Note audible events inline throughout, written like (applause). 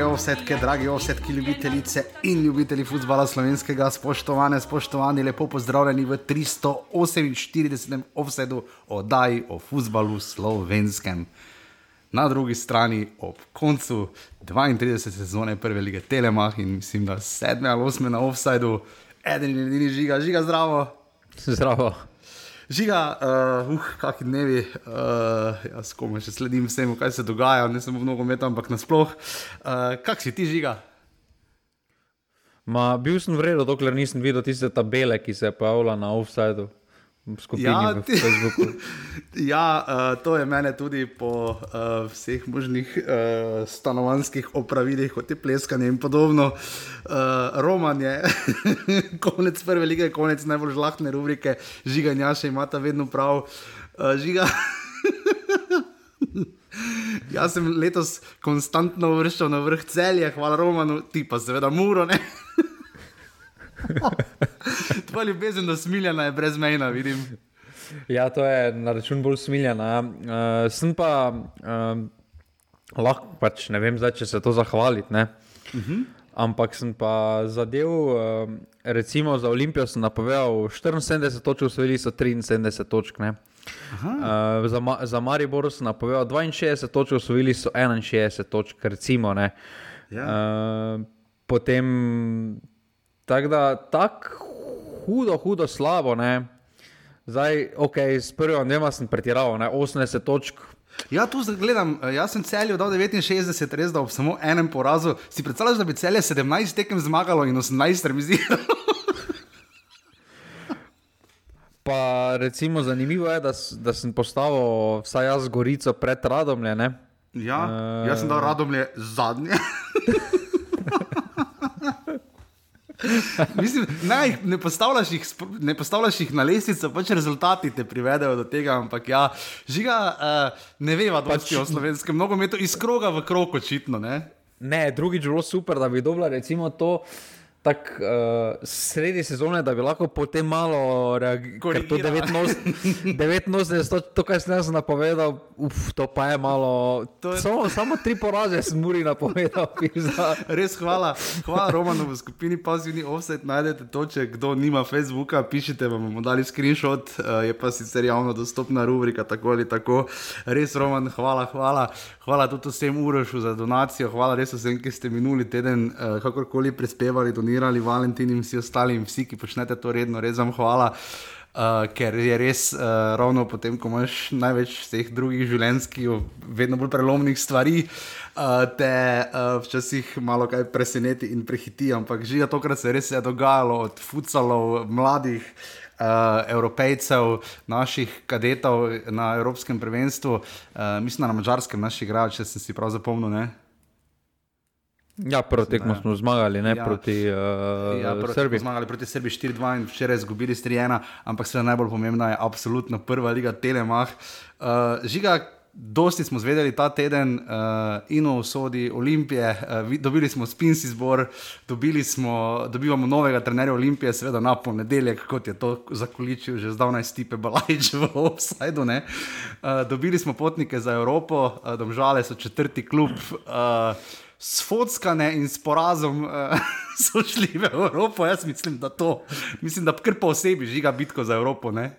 Drage ovsetke, dragi ovsetki, ljubitelice in ljubitelji futbola slovenskega, spoštovane, spoštovani, lepo pozdravljeni v 348. ovsedu oddaji o futbalu slovenskem. Na drugi strani, ob koncu 32. sezone prve lige Telemach in mislim, da sedme ali osme na offsajdu, eden in edini žiga, žiga zdravo. Zdravo. Žiga, uh, uh kakšni dnevi, uh, jaz komaj še sledim vsemu, kaj se dogaja, ne samo v nogometu, ampak nasplošno. Uh, kak si ti žiga? Ma, bil sem vredno, dokler nisem videl tiste tabele, ki se je pojavila na offsajdu skupini Ja, ti- Facebooku. (laughs) Ja, uh, to je mene tudi po uh, vseh možnih uh, stanovanjskih opravilih, kot je pleskanje in podobno. Uh, Roman je (laughs) konec prve lige, konec najbolj žlahtne rubrike, žiga in jaša imata vedno prav. Uh, žiga. (laughs) Jaz sem letos konstantno vršil na vrh celja, hvala Romanu, ti pa seveda muro. Ne. (laughs) Tvoja ljubezen do smiljana je brezmejna, vidim. Ja, to je na račun bolj smiljena. Uh, sem pa uh, lahko, pač, ne vem, zdaj, če se to zahvaliti. Uh -huh. Ampak sem pa zadev, uh, recimo za Olimpijo sem napovedal 74 točk, osvojili so 73 točk. ne. Uh, za, Ma za Maribor sem napovedal 62 točk, osvojili so 61 točk, recimo. Ne. Ja. Uh, potem, tako da, tako hudo, hudo slabo. Ne. Zdaj, ok, s prvim dnema sem pretiraval, ne, 80 točk. Ja, tu gledam, eh, jaz sem celju dal 69, res da ob samo enem porazu. Si predstavljaš, da bi celje 17 tekem zmagalo in 18 remiziralo? (laughs) Pa recimo zanimivo je, da, da sem postavil vsaj jaz Gorico pred Radomlje. Ne? Ja, Eh. jaz sem dal radomlje zadnje. (laughs) Mislim, ne, ne, postavljaš jih, ne postavljaš jih na lestvico, pač rezultati te privedejo do tega. Ampak ja, žiga, uh, ne veva, da pač o slovenskem nogometu iz kroga v krog, očitno. Ne? ne, drugič bilo super, da bi dobila recimo to. Tako uh, sredi sezone, da bi lahko potem malo reagirala. Ker to Korigirala. 89, (laughs) to, to kar sem jaz napovedal, uf, to pa je malo. To je- Samo, samo tri poraze sem muri napovedal. (laughs) Res hvala, hvala Romanu v skupini Pazivni Offset. Najdete to, če kdo nima Facebooka, pišite, vam bomo dali screenshot, uh, je pa sicer javno dostopna rubrika, tako ali tako. Res, Roman, hvala, hvala. Hvala tudi vsem Urošu za donacijo, hvala res vsem, ki ste minuli teden uh, kakorkoli prispevali, donirali, Valentin in vsi ostali in vsi, ki počnete to redno, res vam hvala. Uh, ker je res uh, ravno potem, ko imaš največ vseh drugih življenjskih, vedno bolj prelomnih stvari, uh, te uh, včasih malo kaj preseneti in prehiti. Ampak že tokrat se je res je dogajalo od futsalov, mladih. Uh, Evropejcev, naših kadetov na Evropskem prvenstvu, uh, mislim, na mačarskem naši igrajo, če sem si prav zapomnil. Ne? Ja, prvo tekmo smo zmagali, ne Ja. proti uh, Ja, Srbiji. Zmagali proti Srbiji 4-2 in včeraj izgubili 3-1, ampak seveda najbolj pomembna je absolutno prva liga Telemach. Uh, žiga, dosti smo zvedeli ta teden uh, in o usodi Olimpije, uh, dobili smo spinski zbor, dobili smo, dobivamo novega trenerja Olimpije, seveda na ponedeljek, kot je to zakoličil že zdavnaj Stipe Balajč v ne. Uh, dobili smo potnike za Evropo, uh, domžale so četrti klub. Uh, Sfockane in s porazom uh, (laughs) so šli v Evropo. Jaz mislim, da to, mislim, da kar po osebi žiga bitko za Evropo. Ne?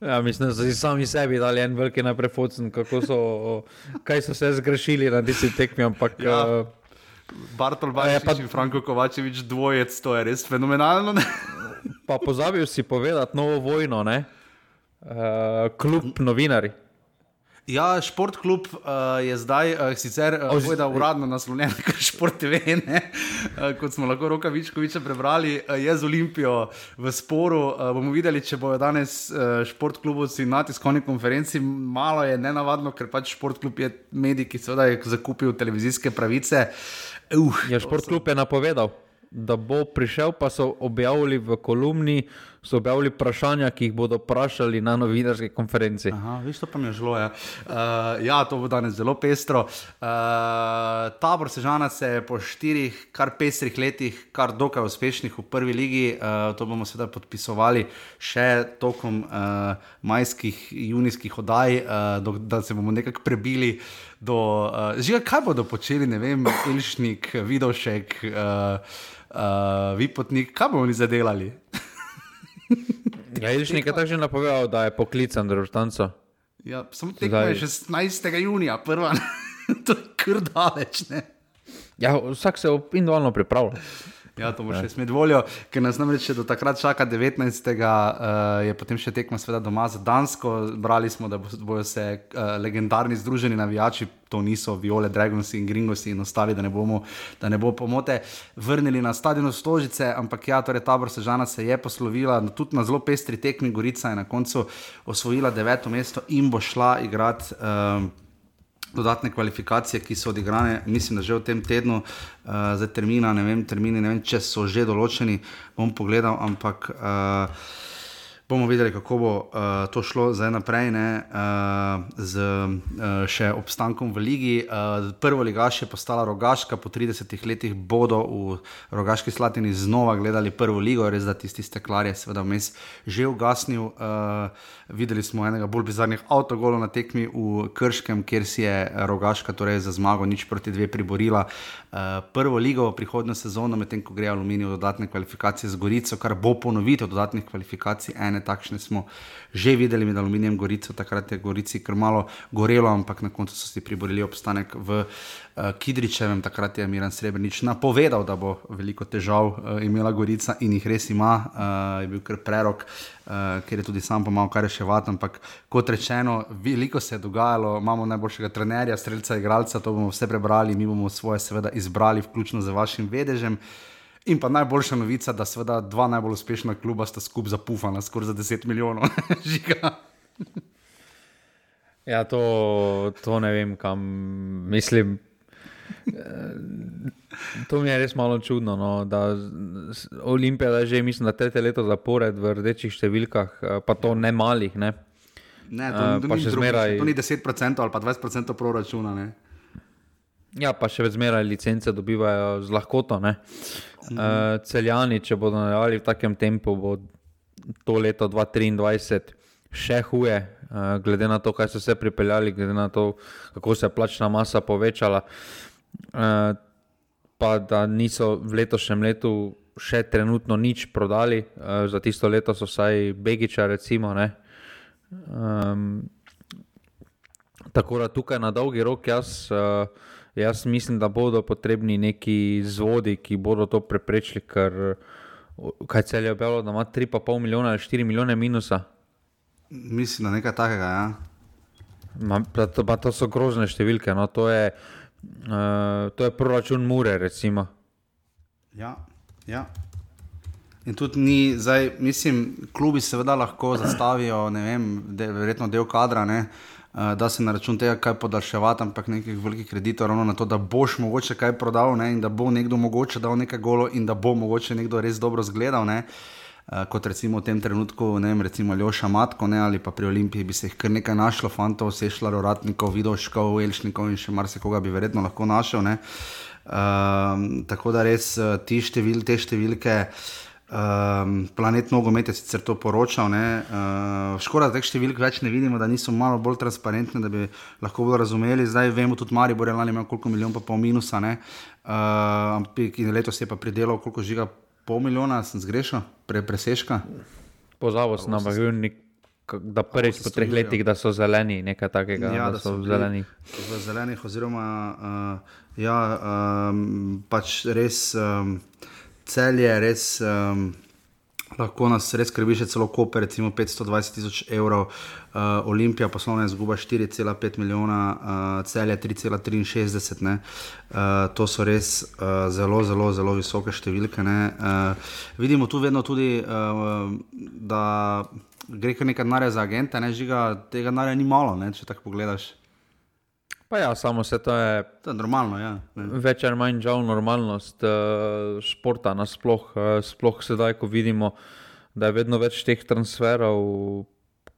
Ja, mislim, da so si sami sebi dali en veliki naprefocen, kako so, kaj so se zgrešili na tisti tekmi. Ampak, Ja. uh, Bartol Bajčič pa- in Franko Kovačevič, dvojec, to je res fenomenalno. Pa pozabil si povedati novo vojno, ne? Uh, klub novinari. Ja, športklub uh, je zdaj uh, sicer uh, povedal uradno naslovljen, (laughs) kot šport TV, ne? uh, kot smo lahko roka Vičkoviča prebrali, uh, je z Olimpijo v sporu. Uh, bomo videli, če bojo danes uh, športkluboci na tiskovni konferenci. Malo je nenavadno, ker pač športklub je medij, ki seveda je zakupil televizijske pravice. Uh, Ja, športklub je napovedal, da bo prišel, pa so objavili v kolumni so objavili vprašanja, ki jih bodo vprašali na novinarski konferenci. Aha, veš, to pa mi je želo. Ja. Uh, ja, to bo danes zelo pestro. Uh, tabor Sežana se je po štirih, kar pestrih letih, kar dokaj uspešnih v prvi ligi, uh, to bomo seveda podpisovali še tokom uh, majskih, junijskih oddaj, uh, do, da se bomo nekako prebili. Do, uh, žiga, kaj bodo počeli, ne vem, Ilšnik, Vidošek, uh, uh, Vipotnik, kaj bomo oni zadelali? (laughs) (laughs) Ja, Ilš nekaj tako že napovedal, da je poklican državljanco. Ja, samo tekmo je 16. junija, prva, (laughs) to je kar daleč. Ne? Ja, vsak se individualno pripravlja. Ja, to bo še smet voljo, ker nas namreč do takrat čaka 19. Uh, je potem še tekmo sveda doma za Dansko. Brali smo, da bodo se uh, legendarni združeni navijači, to niso Viole, Dragons in Gringos in ostali, da ne, bomo, da ne bo pomote, vrnili na stadion Stožice, ampak ja, torej tabor Sežana se je poslovila, tudi na zelo pestri tekmi Gorica je na koncu osvojila deveto mesto in bo šla igrati. Uh, dodatne kvalifikacije, ki so odigrane, mislim, da že v tem tednu, uh, za termina, ne vem, termini, ne vem, če so že določeni, bom pogledal, ampak. Uh, bomo videli, kako bo uh, to šlo zdaj naprej, ne, uh, z uh, še obstankom v Ligi. Uh, prvo ligaš je postala Rogaška, po 30 letih bodo v Rogaški Slatini znova gledali prvo ligo, res da tisti steklar je seveda vmes že ugasnil. Uh, videli smo enega bolj bizarnih avtogolov na tekmi v Krškem, kjer si je Rogaška torej za zmago nič proti dve priborila. Uh, prvo ligo prihodnjo sezono, medtem ko gre Aluminij v dodatne kvalifikacije z Gorico, kar bo ponovitev dodatnih kvalifikacij ene takšne smo že videli med aluminijem Gorico, takrat je Gorici kar malo gorelo, ampak na koncu so si priborili obstanek v uh, Kidričevem, takrat je Miran Srebrenic napovedal, da bo veliko težav uh, imela Gorica in jih res ima, uh, je bil kar prerok. Uh, ker je tudi sam pomagal, kar je še vat. Ampak kot rečeno, veliko se je dogajalo, imamo najboljšega trenerja, streljca, igralca, to bomo vse prebrali, mi bomo svoje, seveda, izbrali, vključno z vašim vedežem. Uh, In pa najboljša novica, da seveda dva najbolj uspešna kluba sta skupaj zapufana, skoraj za 10 milijonov (laughs) žiga. ja, to, to ne vem, kam mislim. To mi je res malo čudno, no, da Olimpija da že mislim, da tretje leto zapored v rdečih številkah, pa to ne malih. Ne, ne to, to, uh, ni zmeraj... to ni 10% ali pa 20% proračuna. Ne. Ja, pa še vedno licence dobivajo z lahkoto. Uh, Uh, celjani, če bodo nadaljevali v takem tempu, bo to leto 2023 še huje, uh, glede na to, kaj so se pripeljali, glede na to, kako se je plačna masa povečala. Uh, pa da niso v letošnjem letu še trenutno nič prodali, uh, za tisto leto so vsaj Begiča, recimo. Um, tako da tukaj na dolgi rok jaz. Uh, Jaz mislim, da bodo potrebni neki zvodi, ki bodo to preprečili, ker kaj cel je objavilo, da ima 3,5 milijona ali 4 milijone minusa. Mislim, da nekaj takega. Ja. Ma, pa to, pa to so grozne številke. No, to, je, uh, to je proračun Mure. Recimo. Ja, ja. In tudi ni, zdaj, mislim, klubi seveda lahko zastavijo, ne vem, de, verjetno del kadra. Ne, uh, da se na račun tega kaj podaljševati, ampak nekih velikih kreditov, ravno na to, da boš mogoče kaj prodal ne, in da bo nekdo mogoče dal nekaj golo in da bo mogoče nekdo res dobro zgledal. Ne. Uh, kot recimo v tem trenutku, ne vem, recimo Ljoša Matko ne, ali pa pri Olimpiji bi se jih kar nekaj našlo, fantov, sešljaro, ratnikov, vidoškov, elšnikov in še marsikoga bi verjetno lahko našel. Uh, tako da res uh, števil, te številke. Um, planet nogomet je sicer to poročal, uh, škoda, da teh številk več ne vidimo, da niso malo bolj transparentne, da bi lahko bolj razumeli. Zdaj vemo, tudi Mari bo realno imel koliko milijonov, pa pol minusa. Uh, in letos je pa pridelal koliko žiga, pol milijona, sem zgrešil, pre, preseška. Pozabil sem na Bajuni. Da prvič po treh letih, da so zeleni, nekaj takega. Ja, da, da so v zelenih. V zelenih, oziroma, uh, ja, um, pač res. Um, cel je res. Um, Lahko nas res skrbi, še celo kope, recimo 520 tisoč evrov, uh, Olimpija poslovna izguba 4,5 milijona, uh, celje 3,63. Uh, to so res uh, zelo, zelo, zelo visoke številke. Uh, vidimo tu vedno tudi, uh, da gre kar nekaj denarja za agente, ne žiga, tega denarja ni malo, ne, če tako pogledaš. Pa ja, samo se to je. To je normalno, ja. Več ali manj žal normalnost uh, športa nasploh, uh, sploh sedaj, ko vidimo, da je vedno več teh transferov,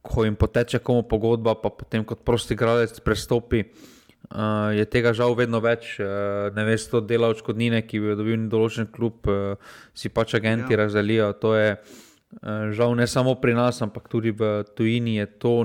ko jim poteče komu pogodba, pa potem kot prosti gradec prestopi. Uh, je tega žal vedno več, uh, ne veš, to dela odškodnine, ki bi jo dobil določen klub, uh, si pač agenti ja. razdelijo. To je uh, žal ne samo pri nas, ampak tudi v tujini je to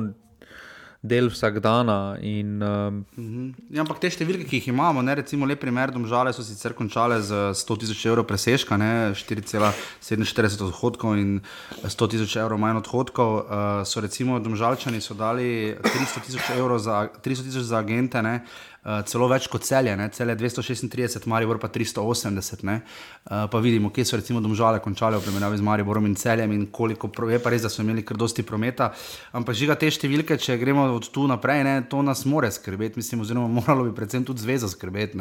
del vsak dan. In, um, ja, ampak te številke, ki jih imamo, ne, recimo le primer, domžale so sicer končale z 100 tisoč evrov presežka, 4,47 odhodkov in 100 tisoč evrov manj odhodkov. Uh, so recimo domžalčani so dali 300 tisoč evrov za, za agente. Ne, Uh, celo več kot celje, ne? celje 236, Maribor pa 380. Uh, pa vidimo, kje so recimo domžale končale v primerjavi z Mariborom in celjem in koliko je pa res, da so imeli kar dosti prometa. Ampak žiga te številke, če gremo od tu naprej, ne? to nas more skrbeti, mislim, oziroma (laughs) moralo bi predvsem tudi zveza skrbeti.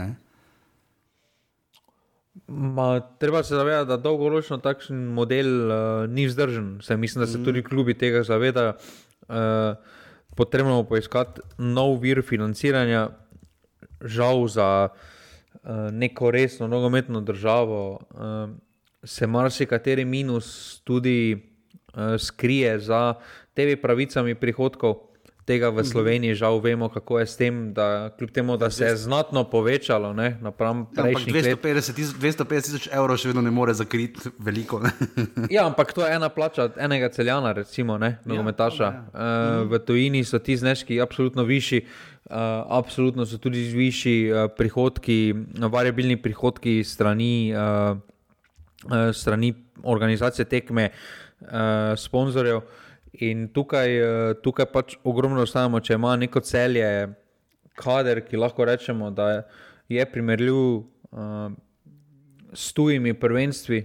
Ma, treba se zavedati, da dolgoročno takšen model uh, ni vzdržen. Se, mislim, da se mm. tudi klubi tega zavedajo. Uh, potrebno poiskati nov vir financiranja žal za uh, neko resno nogometno državo, uh, se marsikateri minus tudi uh, skrije za temi pravicami prihodkov. Tega v mhm. Sloveniji žal vemo, kako je s tem, da kljub temu, da se je znatno povečalo. Ne, ja, 250 tisoč evrov še vedno ne more zakriti veliko. (laughs) ja, ampak to je ena plača enega celjana, recimo, ne, ja, nogometaša. Ja, ja. uh, v tujini so ti zneski absolutno višji. Uh, absolutno so tudi višji uh, prihodki, variabilni prihodki strani, uh, uh, strani organizacije tekme, uh, sponzorjev. In tukaj, uh, tukaj pač ogromno ostajamo, če ima neko celje, kader, ki lahko rečemo, da je primerljiv. Uh, S tujimi prvenstvi,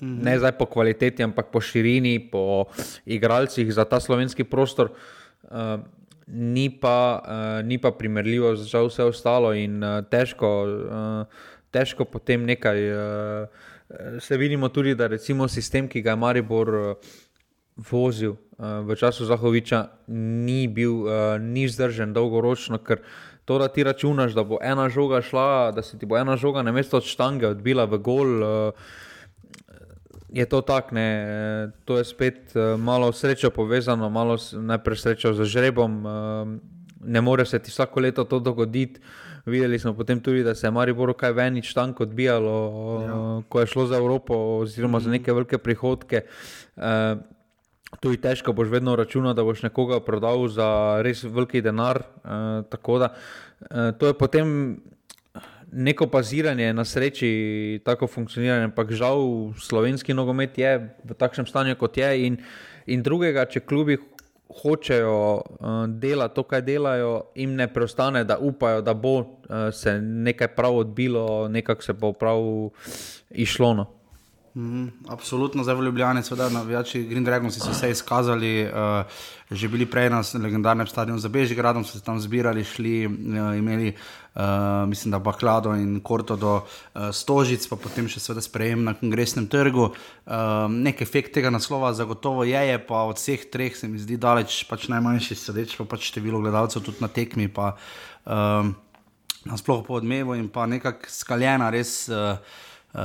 ne zdaj po kvaliteti, ampak po širini, po igralcih za ta slovenski prostor ni pa, uh, ni pa primerljivo za vse ostalo in uh, težko, uh, težko potem nekaj. Uh, se vidimo tudi, da recimo sistem, ki ga je Maribor uh, vozil uh, v času Zahoviča, ni bil uh, ni vzdržen dolgoročno, ker to, da ti računaš, da bo ena žoga šla, da se ti bo ena žoga na mesto od štange odbila v gol. Uh, je to tako, to je spet uh, malo srečo povezano, malo najprej srečo z žrebom. Uh, ne more se ti vsako leto to dogoditi. Videli smo potem tudi, da se je Maribor kaj venič tanko odbijalo, ja. ko je šlo za Evropo, oziroma za neke velike prihodke. Uh, Tu je težko, boš vedno računal, da boš nekoga prodal za res veliki denar. Uh, da, uh, to je potem neko baziranje na sreči, tako funkcioniranje, ampak žal slovenski nogomet je v takšnem stanju, kot je. In, in drugega, če klubi hočejo uh, delati to, kar delajo, jim ne preostane, da upajo, da bo uh, se nekaj prav odbilo, nekako se bo prav išlo. No. Mm, absolutno, zdaj v Ljubljani, seveda, navijači Green Dragons so se izkazali, uh, že bili prej na legendarnem stadionu za Bežigradom, so se tam zbirali, šli, uh, imeli, uh, mislim, da Baklado in Korto do uh, Stožic, pa potem še seveda sprejem na kongresnem trgu. Uh, nek efekt tega naslova zagotovo je, je, pa od vseh treh se mi zdi daleč, pač najmanjši sedeč, pa pač število gledalcev tudi na tekmi. Pa, uh, Nasploh po odmevu in pa nekako skaljena, res uh, Uh,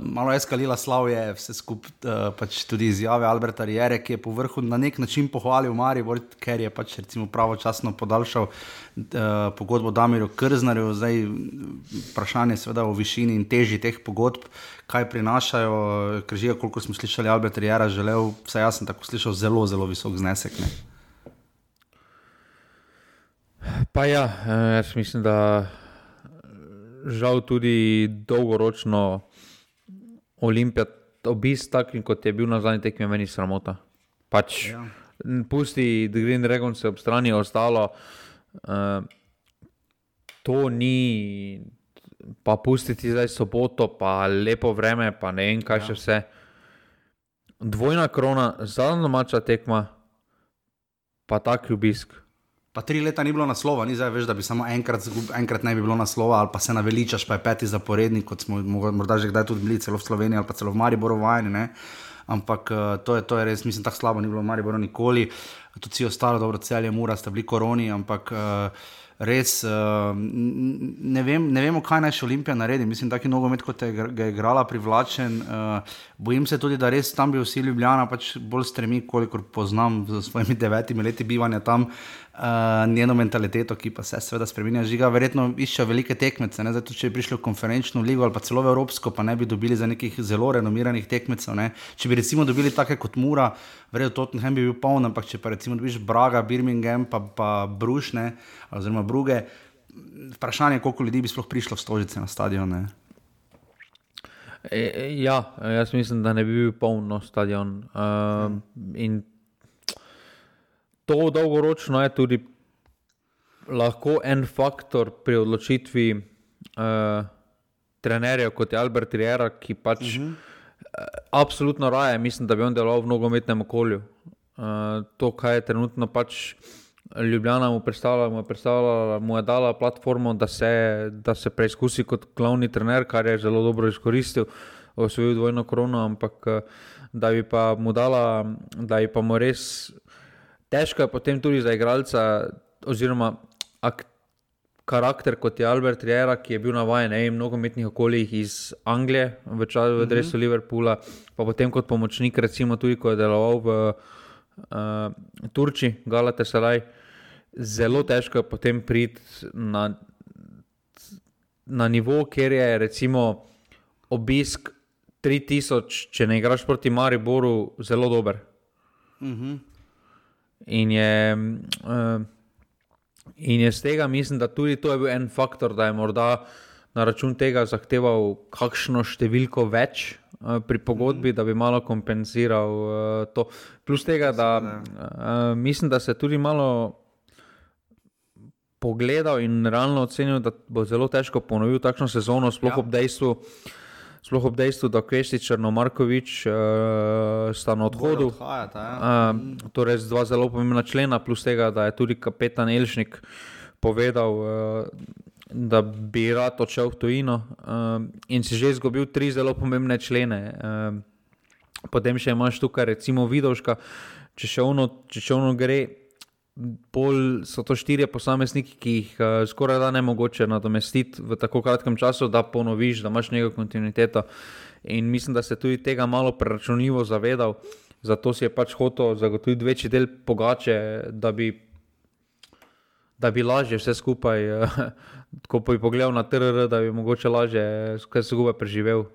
malo je skalila slavje, vse skupaj, uh, pač tudi izjave Alberta Riere, ki je po vrhu na nek način pohvalil Maribor, ker je pač recimo pravočasno podaljšal uh, pogodbo Damirju Krznarju. Zdaj vprašanje je seveda o višini in teži teh pogodb, kaj prinašajo, ker že koliko smo slišali Alberta Riera, želel, vsaj jaz sem tako slišal, zelo, zelo visok znesek. Ne? Pa ja, jaz mislim, da žal tudi dolgoročno Olimpija, obisk takšen, kot je bil na zadnji tekmi, meni sramota. Pač, ja. Pusti Green Dragon se ob strani ostalo, uh, to ni, pa pustiti zdaj soboto, pa lepo vreme, pa ne vem, kaj ja. še vse. Dvojna krona, zadnja mača tekma, pa tak obisk. Pa tri leta ni bilo naslova, ni zdaj več, da bi samo enkrat, enkrat ne bi bilo naslova, ali pa se naveličaš, pa je peti zaporednik, kot smo morda že kdaj tudi bili, celo v Sloveniji ali pa celo v Mariboru vajeni. Ampak uh, to, je, to je res, mislim, tako slabo ni bilo v Mariboru nikoli. Tudi vsi ostali, dobro, celje, mura, sta bili koroni, ampak uh, res uh, ne, vem, ne vemo, kaj naj še Olimpija naredi. Mislim, je nogomet, kot je ga igrala, privlačen. Uh, bojim se tudi, da res tam bi vsi ljubljena, pač bolj stremi, kolikor poznam z svojimi devetimi leti bivanja tam. Uh, njeno mentaliteto, ki pa se seveda spremenja, žiga, verjetno išče velike tekmece. Zato, če bi prišli v konferenčno ligo ali pa celo v Evropsko, pa ne bi dobili za nekih zelo renomiranih tekmecev. Ne? Če bi recimo dobili take kot Mura, verjetno Tottenham bi bil poln, ampak če pa recimo dobiš Braga, Birmingham, pa, pa Brušne, oziroma Bruge. Vprašanje je, koliko ljudi bi sploh prišlo v Stožice na stadion. Ne? E, e, ja, jaz mislim, da ne bi bil poln stadion. Uh, in to dolgoročno je tudi lahko en faktor pri odločitvi uh, trenerja, kot je Albert Riera, ki pač uh -huh. uh, absolutno raje, mislim, da bi on deloval v nogometnem okolju. Uh, to, kaj je trenutno pač. Ljubljana mu predstavlja, mu je, predstavlja, mu je dala platformo, da se, da se preizkusi kot glavni trener, kar je zelo dobro izkoristil, osvojil dvojno krono, ampak da bi pa mu dala, da bi pa mu res težko je potem tudi za igralca, oziroma ak, karakter kot je Albert Riera, ki je bil navaden v mnogometnih okoljih iz Anglije, v času v Dresu mm -hmm. Liverpoola, pa potem kot pomočnik, recimo tudi ko je deloval v uh, Turčiji, Galate Salaj zelo težko potem priti na, na nivo, kjer je recimo obisk 3000, če ne igraš proti Mariboru, zelo dober. Uh mhm. In je. Uh, In iz tega mislim, da tudi to je bil en faktor, da je morda na račun tega zahteval kakšno številko več uh, pri pogodbi, mm. da bi malo kompenziral uh, to. Plus tega, da uh, mislim, da se tudi malo pogledal in realno ocenil, da bo zelo težko ponoviti takšno sezono, sploh ja. ob dejstvu. Sploh ob dejstvu, da Kvesti Črno Markovič uh, sta na odhodu. Odhajata, ja. uh, torej, dva zelo pomembna člena, plus tega, da je tudi kapetan Elšnik povedal, uh, da bi rad odšel v tujino uh, in si že izgubil tri zelo pomembne člene. Uh, potem še imaš tukaj, recimo, Vidovška, če še ono, če še ono gre bolj so to štirje posamezniki, ki jih uh, skoraj da ne mogoče nadomestiti v tako kratkem času, da ponoviš, da imaš neko kontinuiteto. In mislim, da se tudi tega malo preračunljivo zavedal, zato si je pač hotel zagotoviti večji del pogače, da bi, da bi lažje vse skupaj, uh, (laughs) ko bi pogledal na TRR, da bi mogoče lažje vse skupaj preživel.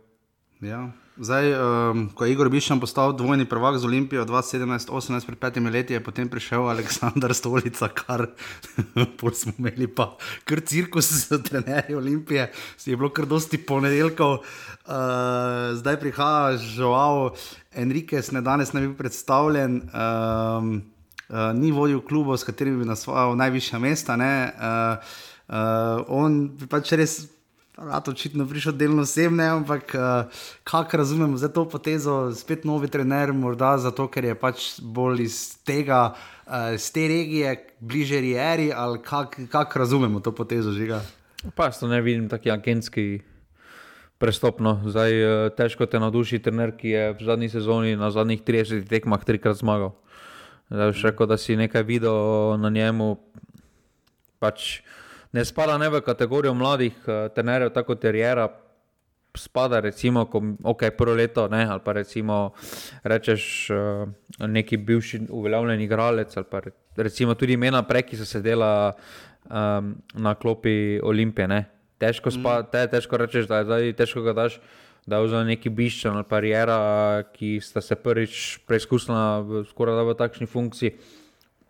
Ja. Zdaj, um, ko je Igor Bišan postal dvojni prvak z Olimpijo 2017-2018, pred petimi leti, je potem prišel Aleksandr Stolica, kar (laughs) smo imeli pa kar cirkus za trenerje Olimpije, si je bilo kar dosti ponedeljkov. Uh, zdaj prihaja žal Enriquez, ne danes ne bi predstavljen, um, uh, ni vodil klubov, s katerimi bi nasvojal najvišja mesta. Uh, uh, on pač res Rado očitno prišel delno osebne, ampak uh, kako razumemo za to potezo, spet novi trener, morda zato, ker je pač bolj iz tega, uh, iz te regije, bliže Rieri, ali kako kak razumemo to potezo žiga. Pa to ne vidim tako agentski prestopno. Zdaj, uh, težko te navduši trener, ki je v zadnji sezoni na zadnjih 30 tekmah trikrat zmagal. Zdaj, še rekel, da si nekaj videl na njemu. Pač, ne spada ne v kategorijo mladih uh, trenerjev, tako terijera. Spada, recimo, ko je okay, prvo leto, ne, ali pa recimo, rečeš uh, neki bivši uveljavljen igralec, ali pa recimo tudi imena prej, ki so sedela um, na klopi Olimpije. Ne. Težko, spa, mm. te, težko rečeš, da je zdaj težko ga daš, da je za neki biščan ali parijera, ki sta se prvič preizkusila skoraj da v takšni funkciji.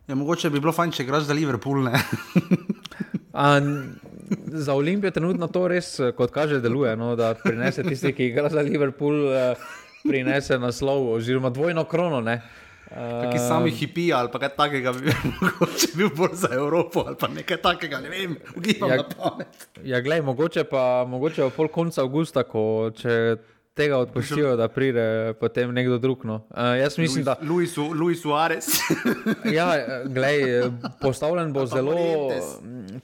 Ja, mogoče bi bilo fajn, če igraš za Liverpool. (laughs) za Olimpijo trenutno to res, kot kaže, deluje. No, da prinese tisti, ki igra za Liverpool, eh, prinese naslov, oziroma dvojno krono. Ne. Ki sami hipi ali kaj takega, bi (laughs) mogoče bil bolj za Evropo ali pa nekaj takega, ne vem, ugibam ja, na pamet. Ja, glej, mogoče pa mogoče pol konca avgusta, ko če tega odpustijo, da pride potem nekdo drug. No. Uh, jaz mislim, Luis, da. Luis, Luis Suarez. (laughs) ja, glej, postavljen bo zelo.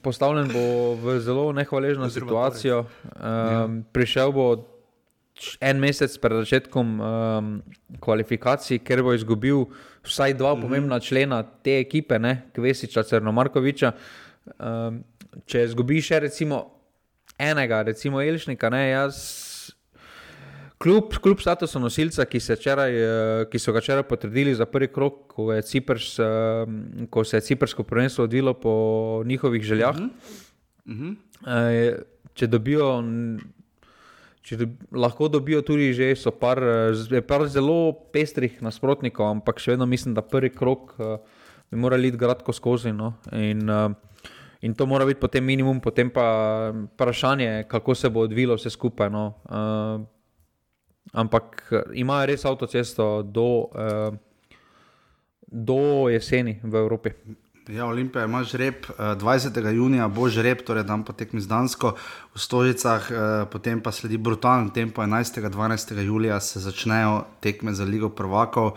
Postavljen bo v zelo nehvaležno situacijo. Um, prišel bo en mesec pred začetkom um, kvalifikacij, ker bo izgubil vsaj dva mm -hmm. pomembna člena te ekipe, Kvesiča, Crnomarkoviča. Um, če izgubiš še recimo enega, recimo Elšnika, ne, jaz. Kljub, kljub statusu nosilca, ki, čeraj, eh, ki so ga včeraj potrdili za prvi krok, ko, Ciprs, eh, ko se je ciprsko prvenstvo odvilo po njihovih željah, uh -huh. Uh -huh. če dobijo, če do, lahko dobijo tudi že, so par, par zelo pestrih nasprotnikov, ampak še vedno mislim, da prvi krok eh, bi morali iti gradko skozi. No? In, in to mora biti potem minimum, potem pa vprašanje, kako se bo odvilo vse skupaj. No? Ampak eh, imajo res avtocesto do, uh, do jeseni v Evropi. Ja, Olimpija ima žreb 20. junija, bo žreb, torej dan potekmi z Dansko v Stožicah, potem pa sledi brutalen tempo 11. in 12. julija se začnejo tekme za Ligo prvakov.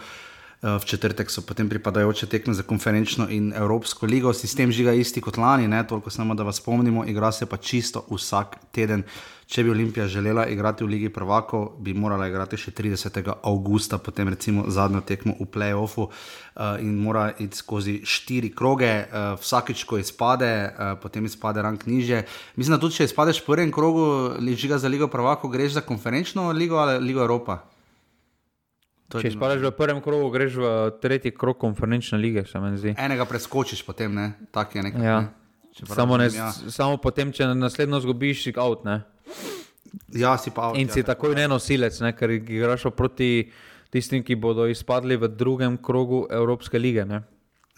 V četrtek so potem pripadajoče tekme za konferenčno in Evropsko ligo. Sistem žiga isti kot lani, ne toliko samo, da vas spomnimo, igra se pa čisto vsak teden. Če bi Olimpija želela igrati v Ligi prvakov, bi morala igrati še 30. augusta, potem recimo zadnjo tekmo v playoffu uh, in mora iti skozi štiri kroge, uh, vsakič, ko izpade, uh, potem izpade rang niže. Mislim, da tudi če izpadeš v prvem krogu, žiga za Ligo prvakov, greš za konferenčno ligo ali Ligo Evropa. Če izpadeš v prvem krogu, greš v tretji krog konferenčne lige, se mi zdi. Enega preskočiš, potem ne, tako je nekaj. Ja. Ne? Samo, ne, ja. samo potem, če naslednjo zgubiš, si out. Ne? Ja, si pa. In si ja, takoj ne nosilec, ne, ker igraš proti tistim, ki bodo izpadli v drugem krogu Evropske lige. Ne.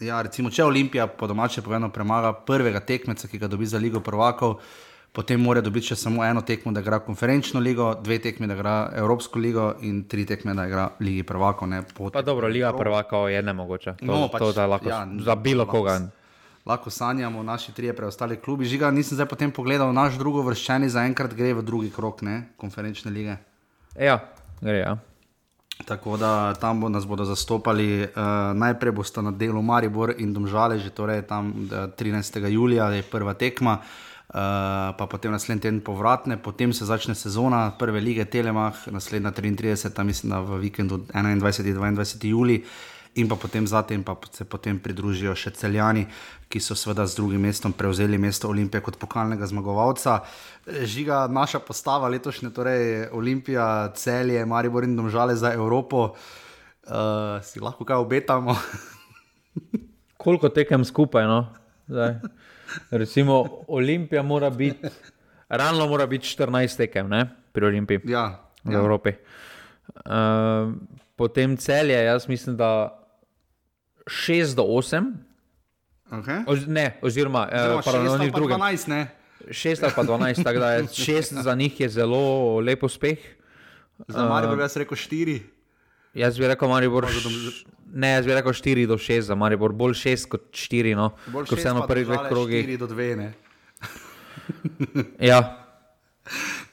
Ja, recimo, če Olimpija po domače povedano premaga prvega tekmeca, ki ga dobi za Ligo prvakov, potem mora dobiti še samo eno tekmo, da igra konferenčno ligo, dve tekme, da igra Evropsko ligo in tri tekme, da igra Ligi prvakov. Pa dobro, Liga prvakov je ne mogoče. To, no, pač, to, lahko, ja, za bilo koga. Lahko lahko sanjamo, naši trije preostali klubi. Žiga, nisem zdaj potem pogledal, naš drugo vrščeni zaenkrat gre v drugi krok, ne, konferenčne lige. Ja, gre. Ja. Tako da tam bo nas bodo zastopali. Uh, najprej bosta na delu Maribor in Domžale, že torej tam 13. Eh, julija je prva tekma. Uh, pa potem naslednji teden povratne, potem se začne sezona prve lige Telemach, naslednja 33, mislim, v vikendu 21. in 22. julija in pa potem zatem pa se potem pridružijo še celjani, ki so seveda z drugim mestom prevzeli mesto Olimpije kot pokalnega zmagovalca. Žiga naša postava letošnje, torej Olimpija, celje, Maribor in domžale za Evropo, uh, si lahko kaj obetamo. (laughs) Koliko tekem skupaj? No? Recimo, Olimpija mora biti, realno mora biti 14 tekem ne? pri Olimpiji ja, v ja. Evropi. Uh, potem celje, jaz mislim, da 6 do 8. Okay. Oz, ne, oziroma, oziroma eh, 6 do 12, ne. 6 ali pa 12, tako da je (laughs) 6 za njih je zelo lep uspeh. Za Marijo bi jaz rekel 4. Jaz bi rekel, Maribor, ne, jaz bi rekel 4 do 6, za Maribor bolj 6 kot 4, no, kot vseeno prvi dve krogi. 4 do 2, ne. ja. (laughs)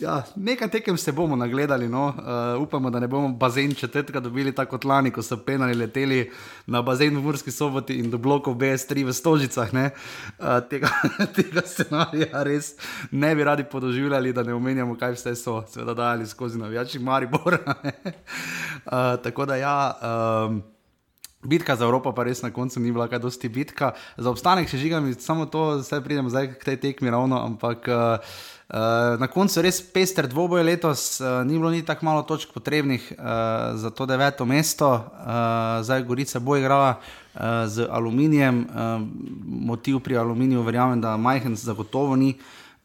Ja, nekaj tekem se bomo nagledali. No. Uh, upamo, da ne bomo bazen četrtka dobili tako kot lani, ko so penali leteli na bazen v Murski soboti in do blokov BS3 v Stožicah. Uh, tega, (laughs) tega scenarija res ne bi radi podoživljali, da ne omenjamo, kaj vse so seveda dajali skozi navijači Maribor. (laughs) uh, tako da ja. Um, Bitka za Evropo pa res na koncu ni bila kaj dosti bitka. Za obstanek še žigam, samo to, zdaj pridemo zdaj k tej tekmi ravno, ampak uh, Uh, na koncu res pester dvoboj letos, uh, ni bilo ni tako malo točk potrebnih uh, za to deveto mesto, uh, zdaj Gorica bo igrala uh, z aluminijem, uh, motiv pri aluminiju, verjamem, da majhen zagotovo ni.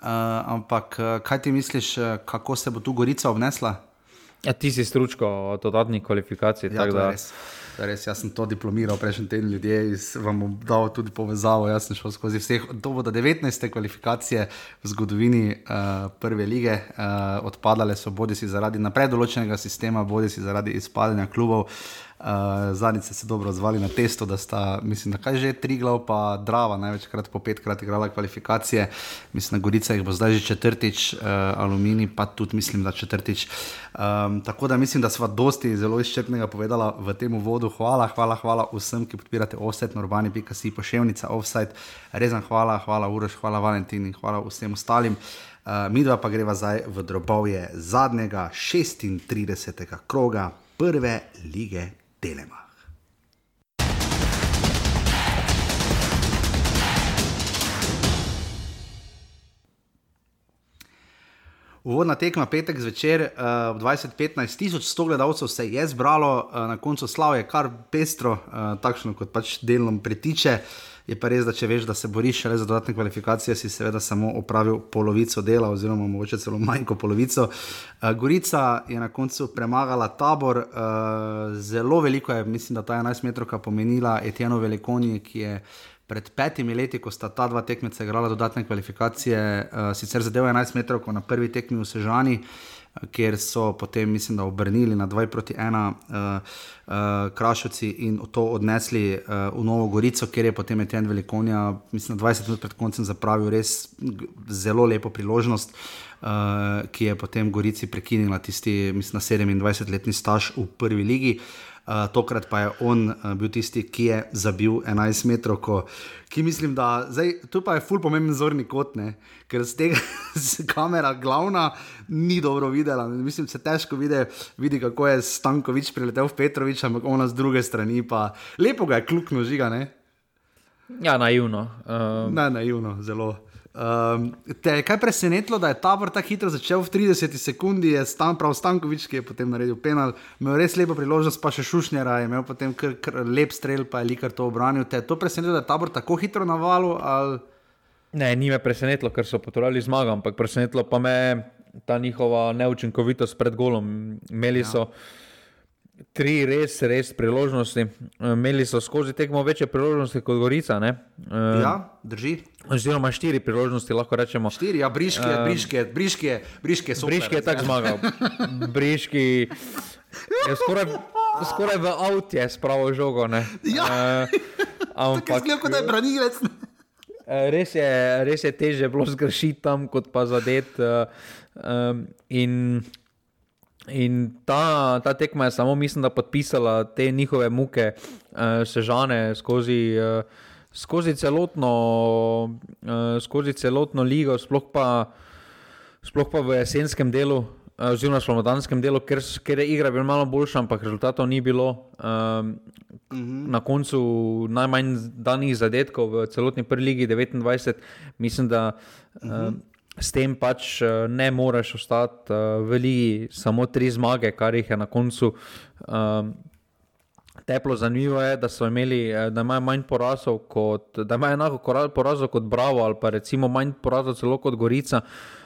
Uh, ampak kaj ti misliš, kako se bo tu Gorica obnesla? Ja, ti si stručko od dodatnih kvalifikacij. Ja, to je res. Res, jaz sem to diplomiral prejšnji teden, ljudje vam bom dal tudi povezavo. Jaz sem šel skozi vse. To bodo 19. kvalifikacije v zgodovini uh, prve lige. Uh, odpadale so bodi si zaradi napredoločenega sistema, bodi si zaradi izpadanja klubov. Uh, Uh, Zadnjič ste se dobro odzvali na testo, da sta, mislim, da kaj že tri glav, pa Drava največkrat po petkrat igrala kvalifikacije. Mislim, na Gorica jih bo zdaj že četrtič, uh, Aluminij pa tudi mislim, da četrtič. Um, tako da mislim, da sva dosti zelo izčrpnega povedala v tem uvodu. Hvala, hvala, hvala vsem, ki podpirate offset, normani, pika si poševnica offset. Rezan hvala, hvala Uroš, hvala Valentin in hvala vsem ostalim. Uh, Mi dva pa greva zdaj v drobovje zadnjega 36. kroga prve lige Telemach. Uvodna tekma petek zvečer eh, ob uh, 20:15, 1100 gledalcev se je zbralo, uh, na koncu slavje kar pestro, uh, takšno kot pač delno pritiče. Uh, Je pa res, da če veš, da se boriš le za dodatne kvalifikacije, si seveda samo opravil polovico dela, oziroma mogoče celo manj kot polovico. Uh, Gorica je na koncu premagala tabor, uh, zelo veliko je, mislim, da ta 11 metrov pomenila Etienne Velikonji, ki je pred petimi leti, ko sta ta dva tekmeca igrala dodatne kvalifikacije, uh, sicer zadev 11 metrov, ko na prvi tekmi v Sežani, uh, kjer so potem, mislim, da obrnili na 2 proti 1 uh, uh, Krašovci in to odnesli uh, v Novo Gorico, kjer je potem Etienne Velikonja, mislim, 20 minut pred koncem zapravil res zelo lepo priložnost. Uh, ki je potem Gorici prekinila tisti, mislim, 27-letni staž v prvi ligi. Uh, Uh, tokrat pa je on uh, bil tisti, ki je zabil 11 metrov, ko, ki mislim, da zdaj, tu pa je ful pomemben zorni kot, ne? ker z tega (laughs) z kamera glavna ni dobro videla. Mislim, se težko vidi, vidi, kako je Stankovič priletel v Petrovič, ampak ona z druge strani pa lepo ga je klukno žiga. Ne? Ja, naivno. Uh... Ne, naivno, zelo. Um, te je kaj presenetilo, da je tabor tako hitro začel v 30 sekundi, je tam prav Stankovič, ki je potem naredil penal, imel res lepo priložnost, pa še Šušnjara je imel potem kr, kr, lep strel, pa je likar to obranil. Te je to presenetilo, da je tabor tako hitro navalil? Ali... Ne, ni me presenetilo, ker so potrebovali zmago, ampak presenetilo pa me ta njihova neučinkovitost pred golom. Imeli so. Ja tri res, res priložnosti. Imeli so skozi tekmo večje priložnosti kot Gorica. Ne? Ja, drži. Oziroma štiri priložnosti, lahko rečemo. Štiri, ja, briški, uh, briški, briški, briški so. Briški je tako zmagal. briški je skoraj, skoraj v avtu je spravil žogo. Ne? Ja, uh, ampak zgleda, kot da je branilec. Res je, res je teže bilo zgrešiti tam, kot pa zadeti. Uh, um, In ta, ta tekma je samo, mislim, da podpisala te njihove muke, uh, sežane skozi, uh, skozi, celotno, uh, skozi celotno ligo, sploh pa, sploh pa v jesenskem delu, uh, oziroma slovenarskem delu, ker, ker je igra bila malo boljša, ampak rezultatov ni bilo. Um, uh -huh. Na koncu najmanj danih zadetkov v celotni prvi ligi 29, mislim, da. Uh, uh -huh s tem pač eh, ne moreš ostati uh, v Ligi, samo tri zmage, kar jih je na koncu. Um, Teplo zanimivo je, da so imeli, da imajo manj porazov kot, da imajo enako porazov kot Bravo, ali pa recimo manj porazov celo kot Gorica,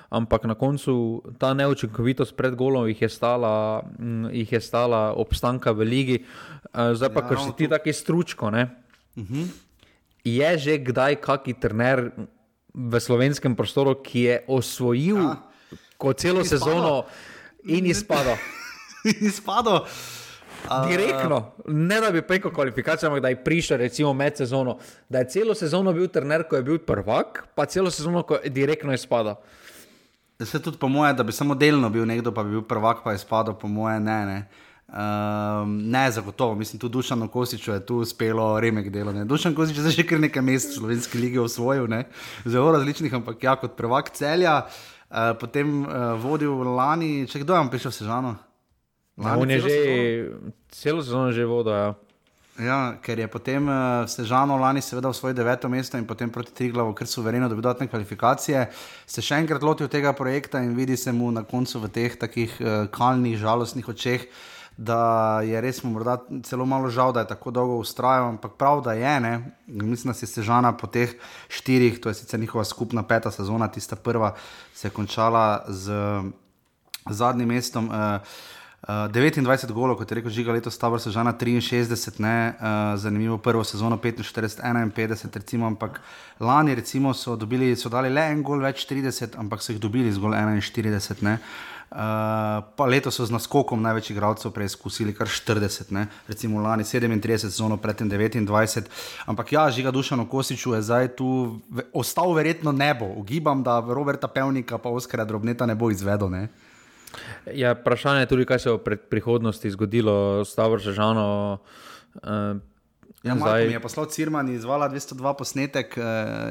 ampak na koncu ta neučinkovitost pred golom jih je stala, m, jih je stala obstanka v Ligi. Zdaj pa, ja, ker si no, ti tako stručko, uh mhm. -huh. je že kdaj kaki trener v slovenskem prostoru, ki je osvojil ja. celo in sezono in izpadel. izpadel. (laughs) Direktno, ne da bi preko kvalifikacij, ampak da je prišel, recimo, med sezono, da je celo sezono bil trener, ko je bil prvak, pa celo sezono, ko je direktno izpadel. Se tudi po mojem, da bi samo delno bil nekdo, pa bi bil prvak, pa je izpadel, po mojem, ne. ne. Um, ne, zagotovo, mislim, tudi Dušan Kosič je tu uspelo remek delo. Ne. Dušan Kosič je že kar nekaj mest v slovenski lige osvojil, ne. zelo različnih, ampak ja, kot prvak celja, uh, potem uh, vodil lani, če kdo je prišel v Sežano. Lani, on je že celo sezono že vodil. Ja. Ja, ker je potem uh, Sežano lani seveda v svoje deveto mesto in potem proti Triglavu, ker so verjeli, da bi dodatne kvalifikacije, se še enkrat lotil tega projekta in vidi se mu na koncu v teh takih uh, kalnih, žalostnih očeh, da je res morda celo malo žal, da je tako dolgo ustrajal, ampak prav, da je. Ne? Mislim, da se je Sežana po teh štirih, to je sicer njihova skupna peta sezona, tista prva, se je končala z zadnjim mestom. Uh, Uh, 29 golov, kot je rekel Žiga, letos sta vrsta žena 63, ne, uh, zanimivo prvo sezono 45, 51, recimo, ampak lani recimo, so, dobili, so dali le en gol, več 30, ampak so jih dobili zgolj 41. Ne. Uh, pa letos so z naskokom največ igralcev preizkusili, kar 40, ne? recimo lani 37, sezono predtem 29. Ampak ja, žiga Dušano Kosiču je zdaj tu ostal verjetno nebo. Ugibam, da Roberta Pevnika pa Oskara Drobneta ne bo izvedel. Ne? Ja, vprašanje je tudi, kaj se bo pred prihodnosti zgodilo s Stavro Žažano. Uh, Ja, Zdaj... Mi je poslal Cirman izvala 202 posnetek uh,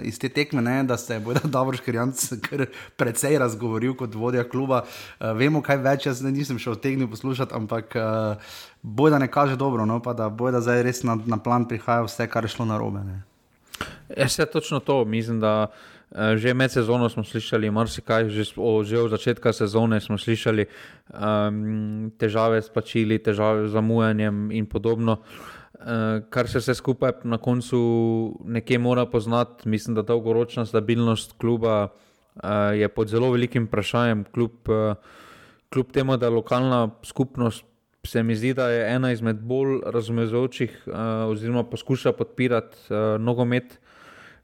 iz te tekme, ne, da se je Bojda Dobro Škrjanc kar precej razgovoril kot vodja kluba. Uh, vemo, kaj več, jaz nisem še odtegnil poslušati, ampak uh, Bojda ne kaže dobro, no, pa da Bojda zdaj res na, na plan prihaja vse, kar je šlo na robe. Ja, se točno to. Mislim, da Uh, že med sezono smo slišali marsikaj, že, že od začetka sezone smo slišali um, težave s plačili, težave z zamujanjem in podobno. Uh, kar se vse skupaj na koncu nekje mora poznati, mislim, da dolgoročna stabilnost kluba uh, je pod zelo velikim vprašanjem. Kljub, uh, kljub temu, da lokalna skupnost se mi zdi, da je ena izmed bolj razumevajočih, uh, oziroma poskuša podpirati uh, nogomet.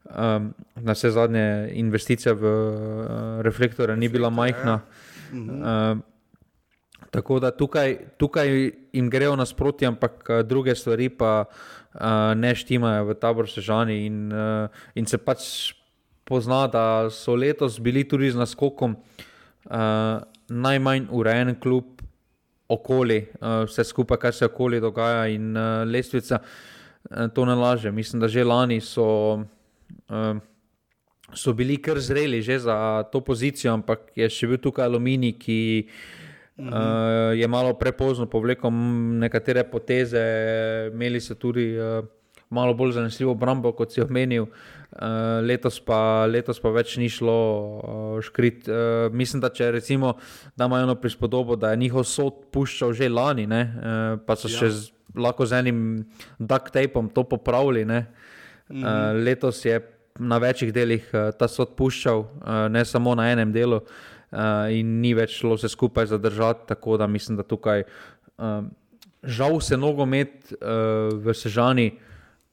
Um, na vse zadnje investicija v uh, reflektore ni bila majhna. Uh, tako da tukaj, tukaj jim grejo nasproti, ampak uh, druge stvari pa uh, ne štimajo v tabor Sežani in, uh, in se pač pozna, da so letos bili tudi z naskokom uh, najmanj urejen klub okoli, uh, vse skupaj, kar se okoli dogaja in uh, lestvica uh, to ne laže. Mislim, da že lani so um, so bili kar zreli za to pozicijo, ampak je še bil tukaj aluminij, ki uh, je malo prepozno povlekel nekatere poteze, imeli so tudi uh, malo bolj zanesljivo obrambo, kot si omenil. Uh, letos, pa, letos pa več ni šlo uh, škrit. Uh, mislim, da če recimo da imajo eno prispodobo, da je njihov sod puščal že lani, ne, uh, pa so ja. še z, lahko z enim duct tapom to popravili. Mm -hmm. uh, letos je na večjih delih uh, ta sod puščal, uh, ne samo na enem delu, uh, in ni več šlo vse skupaj zadržati. Tako da mislim, da tukaj uh, žal se nogomet uh, v Sežani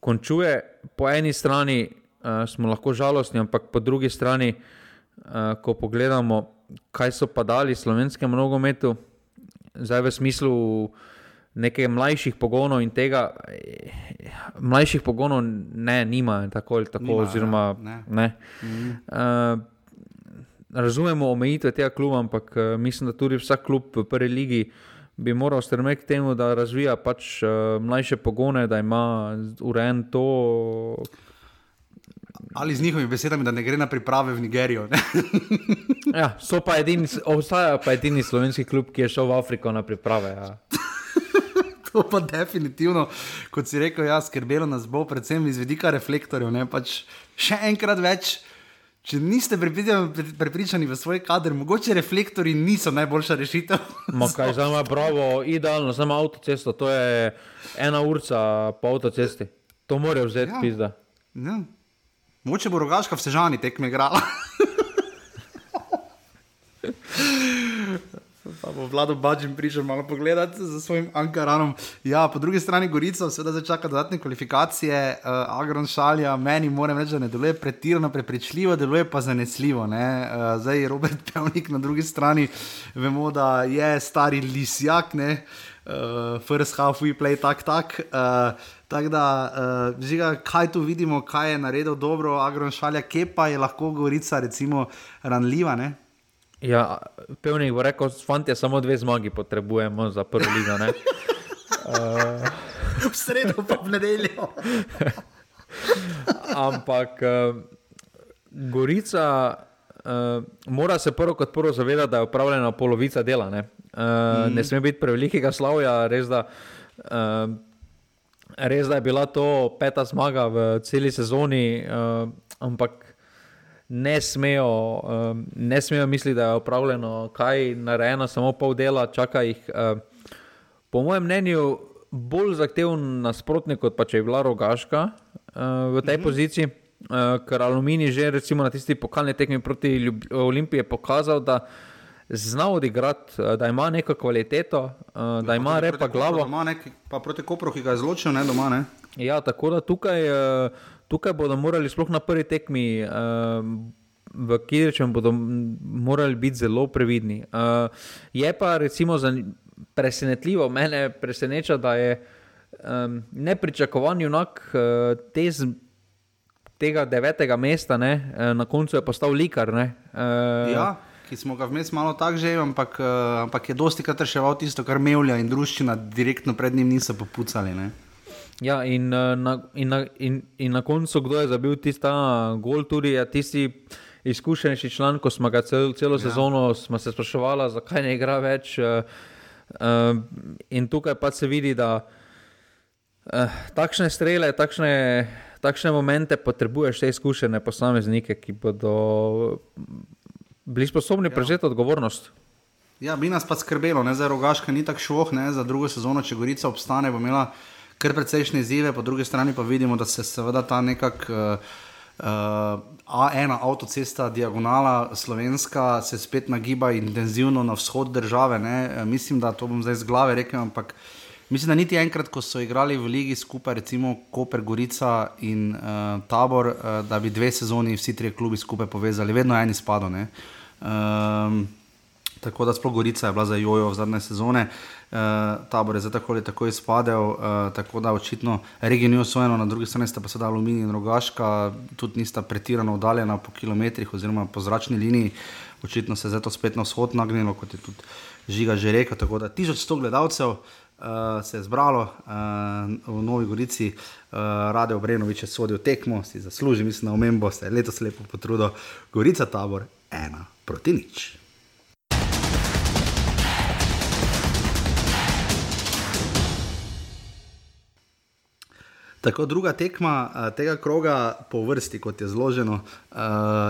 končuje. Po eni strani uh, smo lahko žalostni, ampak po drugi strani, uh, ko pogledamo, kaj so pa dali slovenskemu nogometu, zdaj v smislu nekaj mlajših pogonov in tega, mlajših pogonov ne, nima tako ali tako. Nima, oziroma, ja, ne. Ne. Mm. Uh, razumemo omejitve tega kluba, ampak uh, mislim, da tudi vsak klub v prvi ligi bi moral strmeti k temu, da razvija pač uh, mlajše pogone, da ima urejen to. Ali z njihovimi besedami, da ne gre na priprave v Nigerijo. ja, pa edini, obstaja pa edini slovenski klub, ki je šel v Afriko na priprave. Ja. (laughs) To pa definitivno, kot si rekel, ja, skrbelo nas bo, predvsem iz vidika reflektorjev. Pač še enkrat več, če niste prepričani v svoj kader, mogoče reflektori niso najboljša rešitev. Kaj za me, bravo, idealno, samo avtocesto, to je ena urca po avtocesti. To morajo vzeti, ja. pizda. Ja. Moče bo rogaška v sežani tekme igrala. Pa bo vlado Bajdžin prišel malo pogledati za svojim Ankaranom. Ja, po drugi strani Gorico, seveda zdaj čaka dodatne kvalifikacije. Uh, Agron šalja, meni moram reči, da ne deluje pretirano prepričljivo, deluje pa zanesljivo. Uh, zdaj Robert (laughs) Pevnik na drugi strani, vemo, da je stari lisjak, ne. Uh, first half we play tak, tak. Uh, Tako da, uh, žiga, kaj tu vidimo, kaj je naredil dobro, agron šalja, kje pa je lahko Gorica, recimo, ranljiva. Ne? Ja, pevnik bo rekel, fanti, samo dve zmagi potrebujemo za prvo ligo. uh... (laughs) V sredo pa v nedeljo. (laughs) Ampak uh, Gorica uh, mora se prvo kot prvo zavedati, da je upravljena polovica dela. Ne, uh, mm. ne sme biti prevelikega slavja, res da. Uh, Res da je bila to peta zmaga v celi sezoni, uh, ampak ne smejo, um, ne smejo misliti, da je upravljeno, kaj je narejeno, samo pol dela, čaka jih. Uh, po mojem mnenju, bolj zahteven nasprotnik, kot pa če je bila rogaška uh, v tej mm -hmm. poziciji. Uh, ker Aluminij že recimo, na tisti pokalni tekmi proti Ljub Olimpiji je pokazal, da zna odigrati, da ima neko kvaliteto, uh, da ima repa glavo. Pa proti Kopru, ki ga je zločil, ne doma. Ne? Ja, tako da tukaj. Uh, tukaj bodo morali, sploh na prvi tekmi, uh, v Kirčem, bodo morali biti zelo previdni. Uh, je pa recimo presenetljivo, mene preseneča, da je um, nepričakovan junak uh, te z, tega devetega mesta, ne, uh, na koncu je postal likar. Ne, uh, ja. Ki smo ga vmes malo tako že, ampak, uh, ampak je dosti krat reševal tisto, kar Mevlja in družščina direktno pred njim niso popucali. Ne? Ja, in, eh, na, in, na, in, in na koncu, kdo je zabil tisti gol, tudi je tisti izkušenejši član, ko smo ga cel, celo ja. sezono se spraševali, zakaj ne igra več. Uh, uh, in tukaj pa se vidi, da uh, takšne strele, takšne, takšne momente potrebuješ te izkušene posameznike, ki bodo bili sposobni ja. prevzeti odgovornost. Ja, bi nas pa skrbelo, ne? zdaj rogaška ni tako šloh, za drugo sezono, če Gorica obstane, bo imela kar precejšnje izzive, po drugi strani pa vidimo, da se seveda ta nekak. Uh, Uh, A1 avtocesta, diagonala slovenska, se spet nagiba intenzivno na vzhod države. Ne? Mislim, da to bom zdaj z glave rekel, ampak mislim, da niti enkrat, ko so igrali v Ligi skupaj, recimo Koper, Gorica in uh, Tabor, uh, da bi dve sezoni vsi tri klubi skupaj povezali, vedno je en izpado. Uh, tako da sploh Gorica je bila za jojo zadnje sezone. Uh, tabor je zdaj tako ali tako izpadel, uh, tako da očitno regija ni osvojena, na drugi strani sta pa sedaj Aluminij in Rogaška, tudi nista pretirano oddaljena po kilometrih oziroma po zračni liniji, očitno se je zdaj to spet na vzhod nagnilo, kot je tudi žiga že rekel. Tako da 1100 gledalcev. Uh, se je zbralo uh, v Novi Gorici, uh, Rade Obrenovič je sodel tekmo, si zasluži, mislim, na omembo, se je letos lepo potrudil, Gorica tabor, ena proti nič. Tako druga tekma uh, tega kroga, po vrsti, kot je zloženo, uh,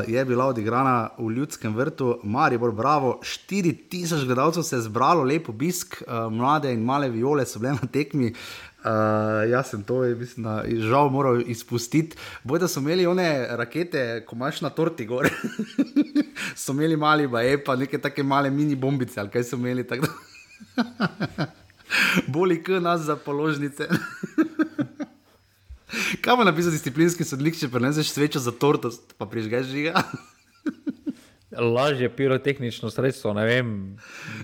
je bila odigrana v Ljudskem vrtu, Maribor, Bravo, 4000 gledalcev se je zbralo, lepo obisk, uh, mlade in male viole so bile na tekmi. Uh, jaz sem to, mislim, da, žal, moral izpustiti. Boj, da so imeli one rakete, ko imaš na torti gor. (laughs) so imeli mali, pa je pa neke take male mini bombice, ali kaj so imeli. (laughs) Boli k nas za položnice. (laughs) (laughs) Kaj bo napisal disciplinski sodnik, če preneseš svečo za torto, pa prižgeš žiga? (laughs) Lažje pirotehnično sredstvo, ne vem.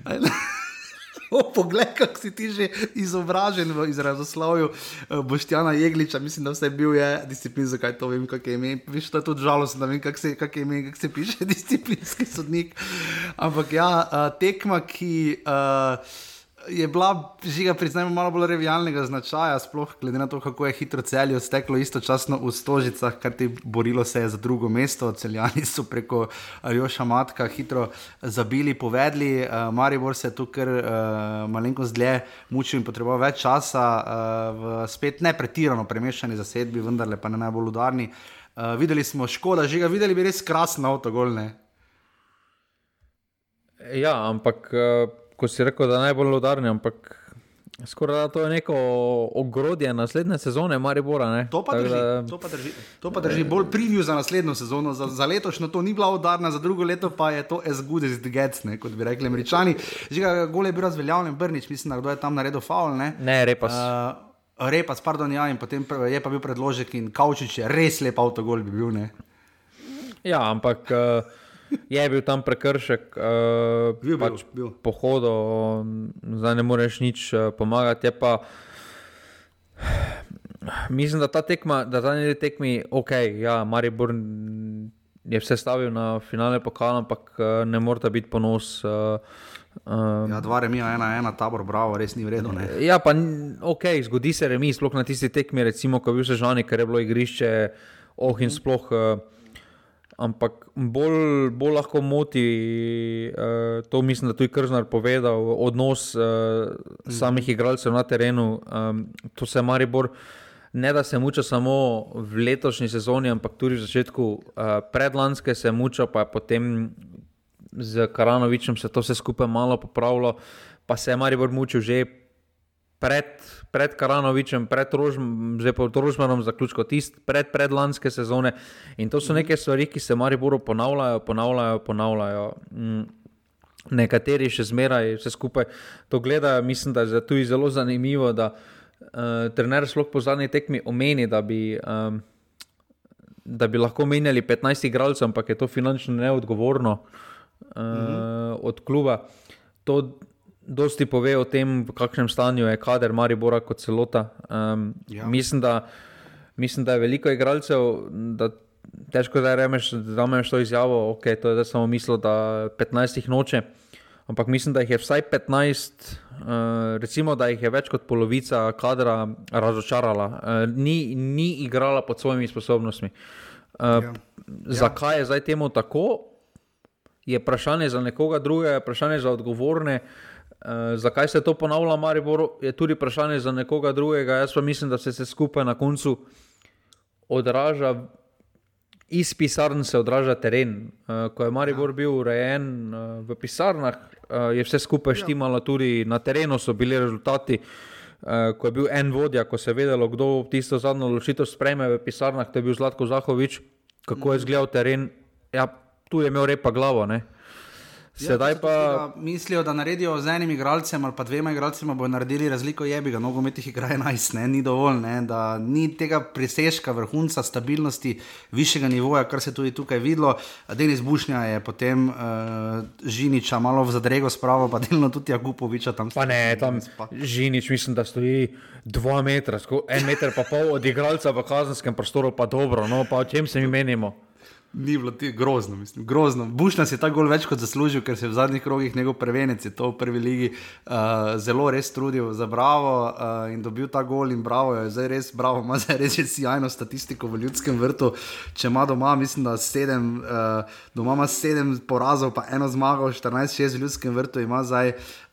(laughs) O, poglej, kako si ti že izobražen v izrazoslovju uh, Boštjana Jegliča, mislim, da vse bil je disciplin, zakaj to vem, kako je ime. Viš, to je tudi žalostno, da vem, kako se, kak ime, kak se piše disciplinski sodnik. Ampak ja, uh, tekma, ki. Uh, je bila, žiga, priznajmo, malo bolj revijalnega značaja, sploh glede na to, kako je hitro celje steklo istočasno v Stožicah, kar ti borilo se je za drugo mesto. Celjani so preko Joša Matka hitro zabili, povedali, uh, Maribor se je tukaj uh, malenkost dlje mučil in potreboval več časa, uh, spet ne pretirano premešani zasedbi, vendar pa ne najbolj udarni. Uh, videli smo škoda, žiga, videli bi res krasno avto, golne. Ja, ampak. Uh ko si rekel, da je najbolj udarni, ampak skoraj da to je neko ogrodje naslednje sezone, Maribora. Ne? To pa, drži, da... to pa drži. To pa drži bolj preview za naslednjo sezono. Za, za letošnjo to ni bila udarna, za drugo leto pa je to as good as it gets, ne? kot bi rekli američani. Že gole je bil razveljavljen, Brnič, mislim, da je tam naredil faul. Ne, ne repas. Uh, Repas, pardon, ja, in potem je pa bil predložek in Kaučič je res lep avtogol bi bil. Ne? Ja, ampak. Uh je bil tam prekršek, uh, bil, pač bil, bil. pohodo, zdaj ne moreš nič uh, pomagati. Pa, mislim, da ta tekma, da ta ne tekmi, ok, ja, Maribor je vse stavil na finale pokala, ampak uh, ne morete biti ponos. Uh, Um, ja, dva remi, ena, ena, tabor, bravo, res ni vredno. Ja, pa ok, zgodi se remi, sploh na tisti tekmi, recimo, ko je bil sežani, ker je bilo igrišče, oh in sploh. Uh, Ampak bolj, bolj lahko moti, uh, to mislim, da tudi Krznar povedal, odnos uh, samih igralcev na terenu. Um, to se Maribor ne da se muča samo v letošnji sezoni, ampak tudi v začetku uh, predlanske se muča, pa je potem z Karanovičem se to vse skupaj malo popravilo, pa se je Maribor mučil že pred, pred Karanovičem, pred Rožmanom, zaključko tist, pred predlanske sezone. In to so mhm. neke stvari, ki se Mariboru ponavljajo, ponavljajo, ponavljajo. Mm. Nekateri še zmeraj vse skupaj to gledajo. Mislim, da je tu zelo zanimivo, da uh, trener sploh po zadnji tekmi omeni, da bi, um, da bi lahko menjali 15 igralcev, ampak je to finančno neodgovorno uh, mm-hmm. od kluba. To, dosti pove o tem, v kakšnem stanju je kader Maribora kot celota. Um, ja. mislim, da, mislim, da je veliko igralcev. Težko je reči, da imaš to izjavo, ok, to je samo mislo, da 15 jih noče. Ampak mislim, da jih je vsaj 15, uh, eh, recimo, da jih je več kot polovica kadra razočarala, uh, ni, ni igrala pod svojimi sposobnostmi. Uh, ja. Zakaj je zdaj temu tako, je vprašanje za nekoga drugega, vprašanje za odgovorne. Uh, Uh, zakaj se to ponavlja, Maribor, je tudi vprašanje za nekoga drugega. Jaz pa mislim, da se vse skupaj na koncu odraža, iz pisarn se odraža teren. Uh, ko je Maribor ja. bil urejen uh, v pisarnah, uh, je vse skupaj ja. štimalo, tudi na terenu so bili rezultati. Uh, ko je bil en vodja, ko se je vedelo, kdo tisto zadnjo odločitev sprejme v pisarnah, to je bil Zlatko Zahovič, kako je izgledal teren. Ja, tu je imel repa glavo. Ne? Ja, Sedaj pa mislijo, da naredijo z enim igralcem ali pa dvema igralcema, bo naredili razliko, je bi ga nogometih igra 11, ne? ni dovolj, ne? da ni tega presežka, vrhunca stabilnosti, višjega nivoja, kar se je tudi tukaj videlo. Denis Bušnja je potem uh, Žiniča malo v zadrego spravo, pa delno tudi Jakupoviča tam. Pa ne, tam Žinič, mislim, da stoji dva metra, en meter pa pol od igralca v kazenskem prostoru, pa dobro, no pa o čem se mi menimo ni bilo ti grozno, mislim, grozno. Buš nas je ta gol več kot zaslužil, ker se je v zadnjih krogih njegov prvenec, je to v prvi ligi, uh, zelo res trudil za bravo uh, in dobil ta gol in bravo je zdaj res, bravo ima zdaj res sjajno statistiko v ljudskem vrtu. Če ima doma, mislim, da sedem, uh, doma ima sedem porazov, pa eno zmago, 14-6 v ljudskem vrtu ima zdaj. Uh,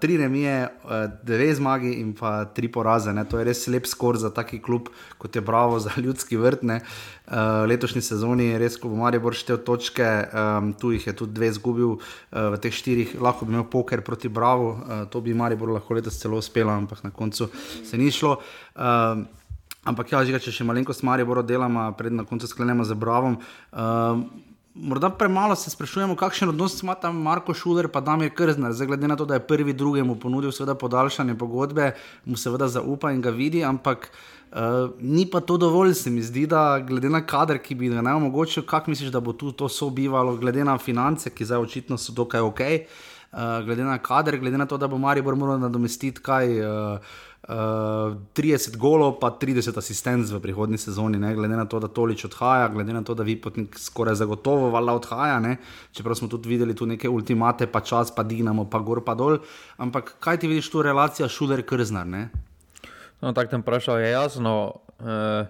tri remije, uh, dve zmagi in pa tri poraze. Ne? To je res lep skor za taki klub, kot je Bravo, za ljudski vrt. Uh, letošnji sezoni je res, ko bo Marijo števil točke, um, tu jih je tudi dve izgubil, uh, v teh štirih lahko bi imel poker proti Bravo, uh, to bi Marijo lahko letos celo uspelo, ampak na koncu se ni šlo. Uh, ampak ja, že če še malenkost Marijo delamo, pred na koncu sklenemo z Bravo. Uh, Morda premalo se sprašujemo, kakšen odnos ima tam Marko Šuler, pa Damir Krzner. Zdaj, glede na to, da je prvi drugemu ponudil seveda, podaljšanje pogodbe, mu seveda zaupa in ga vidi, ampak uh, ni pa to dovolj, se mi zdi, da glede na kader, ki bi ga naj omogočil, kako misliš, da bo tu to sobivalo, glede na finance, ki zdaj očitno so dokaj ok, uh, eh, glede na kader, glede na to, da bo Maribor moral nadomestiti kaj. Uh, Uh, 30 golov, pa 30 asistentov v prihodnji sezoni, ne? glede na to, da tolič odhaja, glede na to, da vi potnik skoraj zagotovo vala odhaja. Ne? Čeprav smo tudi videli tu neke ultimate, pa čas, pa dinamo, pa gor, pa dol. Ampak kaj ti vidiš tu relacija šuler-krznar? No, tako tam vprašal je jasno. Uh...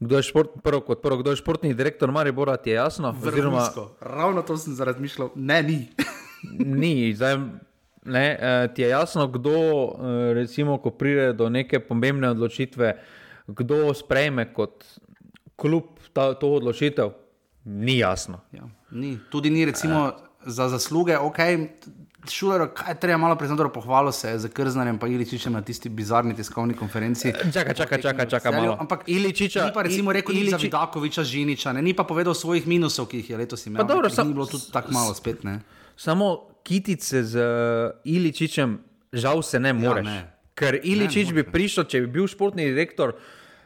Kdo je, šport, prvo, prvo, kdo je športni direktor Maribora, ti je jasno? Oziroma... Ravno to sem razmišljal, ne, ni. ni, zdaj, ne, uh, ti je jasno, kdo, uh, recimo, ko pride do neke pomembne odločitve, kdo sprejme kot klub ta, to odločitev, ni jasno. Ja, ni. Tudi ni, recimo, uh. za zasluge, ok. Šuler, kaj treba malo priznati, pohvalo se za krznarjem, pa ili čičem na tisti bizarni tiskovni konferenci. Čakaj, čakaj, čakaj, čakaj malo. Ampak ili čiča, ni pa recimo rekel, ili čiča Vidakoviča, Žiniča, ne? ni pa povedal svojih minusov, ki jih je letos imel. Pa dobro, sam, ni bilo tudi tako malo spet, ne? Samo kitice z uh, Iličičem, žal se ne moreš. Ja, ne. Ker Iličič ne, bi prišel, če bi bil športni direktor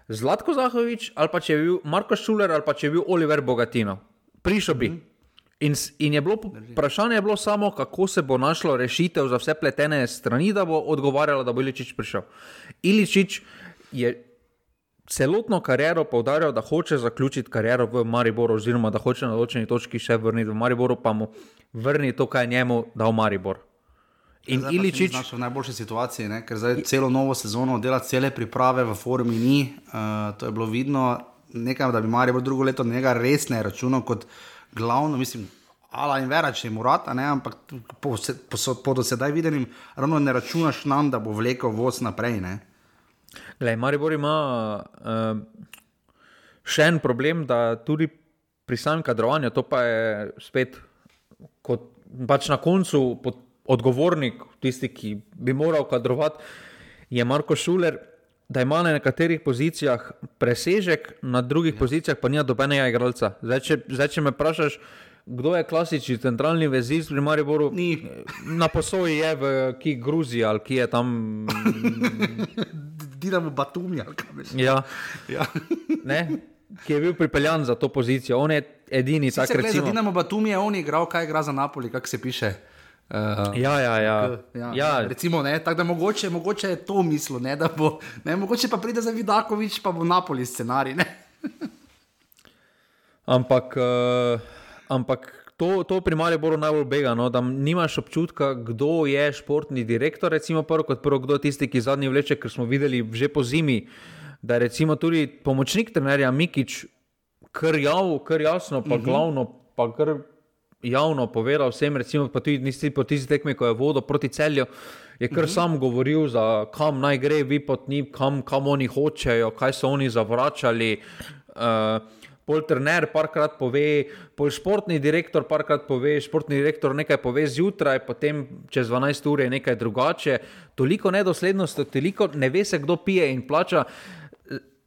Zlatko Zahovič, ali pa če bi bil Marko Šuler, ali pa če bi bil Oliver Bogatino. Prišel bi. Mm -hmm. In, in je bilo, vprašanje je bilo samo, kako se bo našlo rešitev za vse pletene strani, da bo odgovarjalo, da bo Iličič prišel. Iličič je celotno kariero povdarjal, da hoče zaključiti kariero v Mariboru, oziroma da hoče na določeni točki še vrniti v Mariboru, pa mu vrni to, kar je njemu dal Maribor. In Iličič je v najboljši situaciji, ne? ker zdaj celo novo sezono dela cele priprave v formi ni. Uh, to je bilo vidno, nekaj, da bi Maribor drugo leto njega res ne računal kot glavno, mislim. Ala in vera, če je murata, ne, ampak po, po, po, po do sedaj videnim, ravno ne računaš nam, da bo vlekel voz naprej. Ne. Glej, Maribor ima uh, še en problem, da tudi pri samem kadrovanju, to pa je spet kot pač na koncu odgovornik, tisti, ki bi moral kadrovati, je Marko Šuler, da ima na nekaterih pozicijah presežek, na drugih ja. pozicijah pa nima dobenega igralca. Zdaj, če, zdaj, če me vprašaš, kdo je klasični centralni vezist pri Mariboru, Ni. na posoji je v ki Gruziji ali ki je tam. (laughs) Dinamo Batumi ali kaj več. Ja. ja. Ki je bil pripeljan za to pozicijo. On je edini, ki se lahko. Dinamo Batumi je on igral, kaj igra za Napoli, kako se piše. Uh, ja, ja, ja. ja, ja. Recimo, ne, tako da mogoče, mogoče je to mislo, ne, da bo, ne, mogoče pa pride za Vidakovič, pa bo Napoli scenarij. ampak, uh, ampak to, to pri Mariboru najbolj bega, no, da nimaš občutka, kdo je športni direktor, recimo prvo kot prvo, kdo je tisti, ki zadnji vleče, ker smo videli že po zimi, da recimo tudi pomočnik trenerja Mikič, kar, jav, kar jasno, pa uh mhm. -huh. glavno, pa kar javno povedal vsem, recimo pa tudi nisi po tisti tekmi, ko je vodo proti celju. Je kar uh -huh. sam govoril, za kam naj gre, vi pot njim, kam, kam oni hočejo, kaj so oni zavračali. Uh, Pol trener parkrat pove, pol športni direktor parkrat pove, športni direktor nekaj pove zjutraj, potem čez 12 ur je nekaj drugače. Toliko nedoslednosti, toliko ne ve se, kdo pije in plača.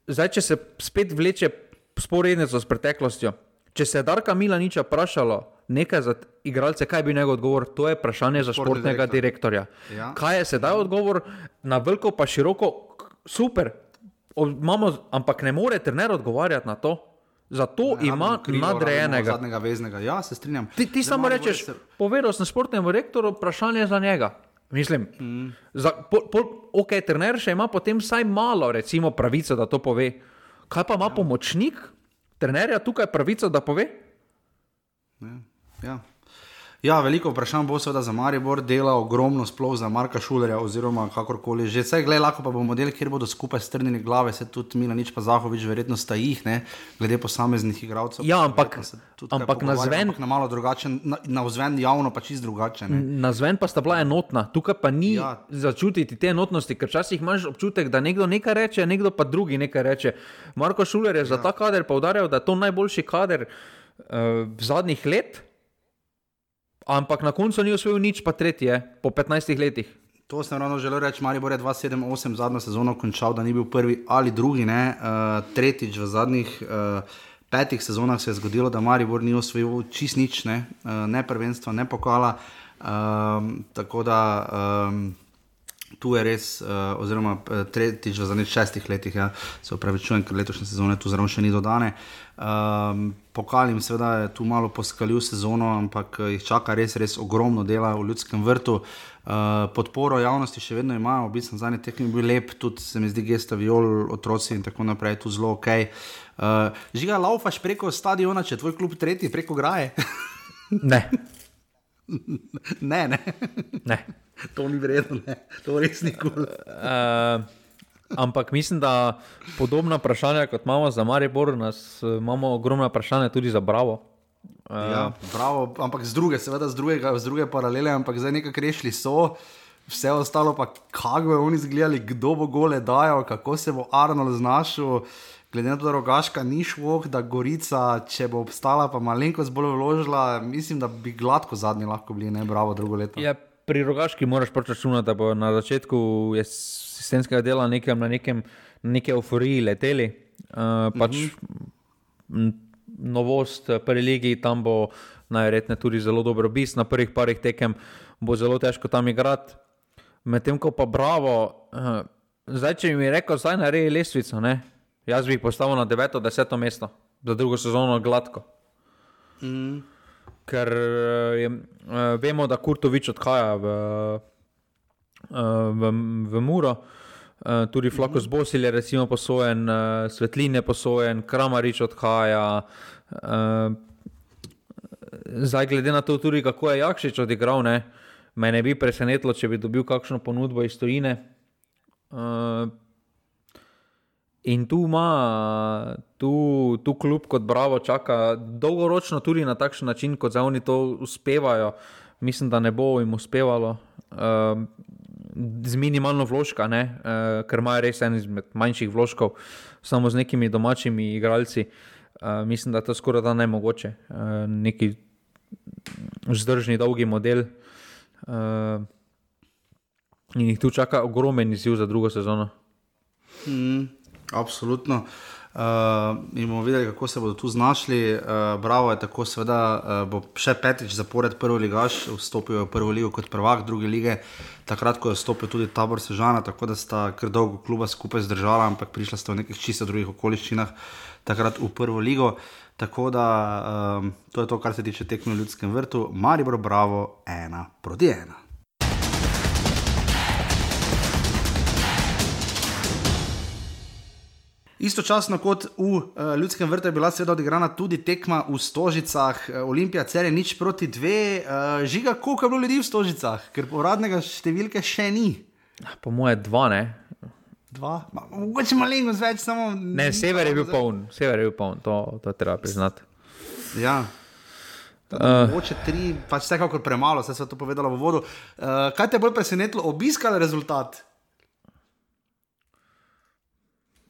Zdaj, če se spet vleče sporednico s preteklostjo, če se je Darka Milaniča vprašalo nekaj za igralce, kaj bi njegov odgovor, to je vprašanje za Športni športnega direktor. direktorja. Ja. Kaj je sedaj odgovor na veliko pa široko, super, o- imamo, ampak ne more trener odgovarjati na to. Zato Ja, ima krivo rabimo nadrejenega. Zadnjega veznega, ja, se strinjam. Ti, ti Zdaj, samo Maribor rečeš, se- povedal sem športnemu rektoru, vprašanje za njega. Mislim, mm. za, po, ok, trener še ima potem vsaj malo, recimo, pravico, da to pove. Kaj pa ima ja. pomočnik trenerja tukaj pravico, da pove? Ja. Ja, veliko vprašanj bo seveda za Maribor, dela ogromno, sploh za Marka Šulerja, oziroma kakorkoli že. Vse, gledaj, lahko pa bo model, kjer bodo skupaj strnjeni glave, se tudi Mila, nič pa Zahovič, verjetno sta jih, ne, glede posameznih igralcev. Ja, ampak- ampak pogovarjajo, navzven- ampak Na malo drugačen, na, na vzven javno pa čist drugače. Ne. Na zven pa sta bila enotna, tukaj pa ni ja. Ja. začutiti te enotnosti, ker včasih imaš občutek, da nekdo nekaj reče, nekdo pa drugi nekaj reče. Marko Šuler je ja. za ta kader poudarjal, da je to najboljši kader uh, zadnjih let, ampak na koncu ni osvojil nič, pa tretje, po 15 letih. To sem ravno želel reči, Maribor je 2-7-8 zadnjo sezono končal, da ni bil prvi ali drugi, ne. Uh, tretjič v zadnjih uh, petih sezonah se je zgodilo, da Maribor ni osvojil čist nič, ne, uh, ne prvenstva, ne pokala. Um, tako da um, tu je res, uh, oziroma eh, tretjič v zadnjih šestih letih, ja, se upravičujem, ker letošnje sezone tu zraven še ni dodane. Um, pokal jim seveda je tu malo poskalil sezono, ampak eh, jih čaka res, res ogromno dela v ljudskem vrtu. Uh, podporo javnosti še vedno imajo, v bistvu zadnji tekmi je bil lep, tudi se mi zdi gesta viol, otroci in tako naprej, tu zelo ok. Uh, žiga, laufaš preko stadiona, če tvoj klub tretji, preko graje. Ne, (laughs) ne, ne, ne. to ni vredno, ne. to res ni kul. Cool. Uh, ampak mislim, da podobna vprašanja, kot imamo za Maribor, nas uh, imamo ogromna vprašanja tudi za Bravo. Uh, Ja, bravo, ampak z druge, seveda z, drugega, z druge paralele, ampak zdaj nekako rešili so. Vse ostalo pa, kako bodo oni izgledali, kdo bo gole dajal, kako se bo Arnold znašel. Glede na to, da rogaška ni šlo, da Gorica, če bo obstala, pa malenkost bolj vložila, mislim, da bi gladko zadnji lahko bili, ne bravo, drugo leto. Ja, pri rogaški moraš pač računati, da bo na začetku je sistemskega dela nekem, na nekem, na neki euforiji leteli. Uh, pač mm. novost eh, prvi ligi, tam bo najverjetneje tudi zelo dobro bis, na prvih parih tekem bo zelo težko tam igrati. Medtem ko pa bravo, uh, zdaj če mi je rekel, zdaj naredi lestvico, ne? Jaz bi jih postavil na 9. 10. mesto, za drugo sezono gladko. Mm. Ker eh, je, uh, vemo, da Kurtovič odhaja v, uh, v, v Muro, tudi Flakus Bosil je recimo posojen, Svetlin je posojen, Kramarič odhaja. Zdaj, glede na to, tudi kako je Jakšič odigral, ne, me ne bi presenetilo, če bi dobil kakšno ponudbo iz Tojine. Uh, In tu ima, tu, tu klub kot Bravo čaka dolgoročno tudi na takšen način, kot za oni to uspevajo. Mislim, da ne bo jim uspevalo uh, z minimalno vložka, uh, ker imajo res en izmed manjših vložkov, samo z nekimi domačimi igralci. Uh, mislim, da je to skoraj da nemogoče. Uh, neki vzdržni, dolgi model. Uh, in jih tu čaka ogromen izziv za drugo sezono. Mm. Absolutno. Uh, in bomo videli, kako se bodo tu znašli. Uh, Bravo je tako, seveda uh, bo še petič zapored prvi ligaš, vstopil v prvo ligo kot prvak druge lige, takrat, ko je vstopil tudi tabor Sežana, tako da sta kar dolgo kluba skupaj zdržala, ampak prišla sta v nekih čisto drugih okoliščinah takrat v prvo ligo. Tako da um, to je to, kar se tiče tekme v ljudskem vrtu. Maribor, bravo, ena proti ena. Istočasno kot v uh, Ljudskem vrtu je bila seveda odigrana tudi tekma v Stožicah, uh, Olimpija, cel je nič proti dve, uh, žiga, koliko je bilo ljudi v Stožicah, ker uradnega številke še ni. Po moje dva, ne. Dva, Ma, mogoče malenkost več, samo. Ne, sever je bil poln, sever je bil poln, to, to treba priznati. Ja. Uh, Moče tri, pač vsekakor premalo, se je to povedalo v vodu. Uh, kaj te je bolj presenetilo, obisk ali rezultat?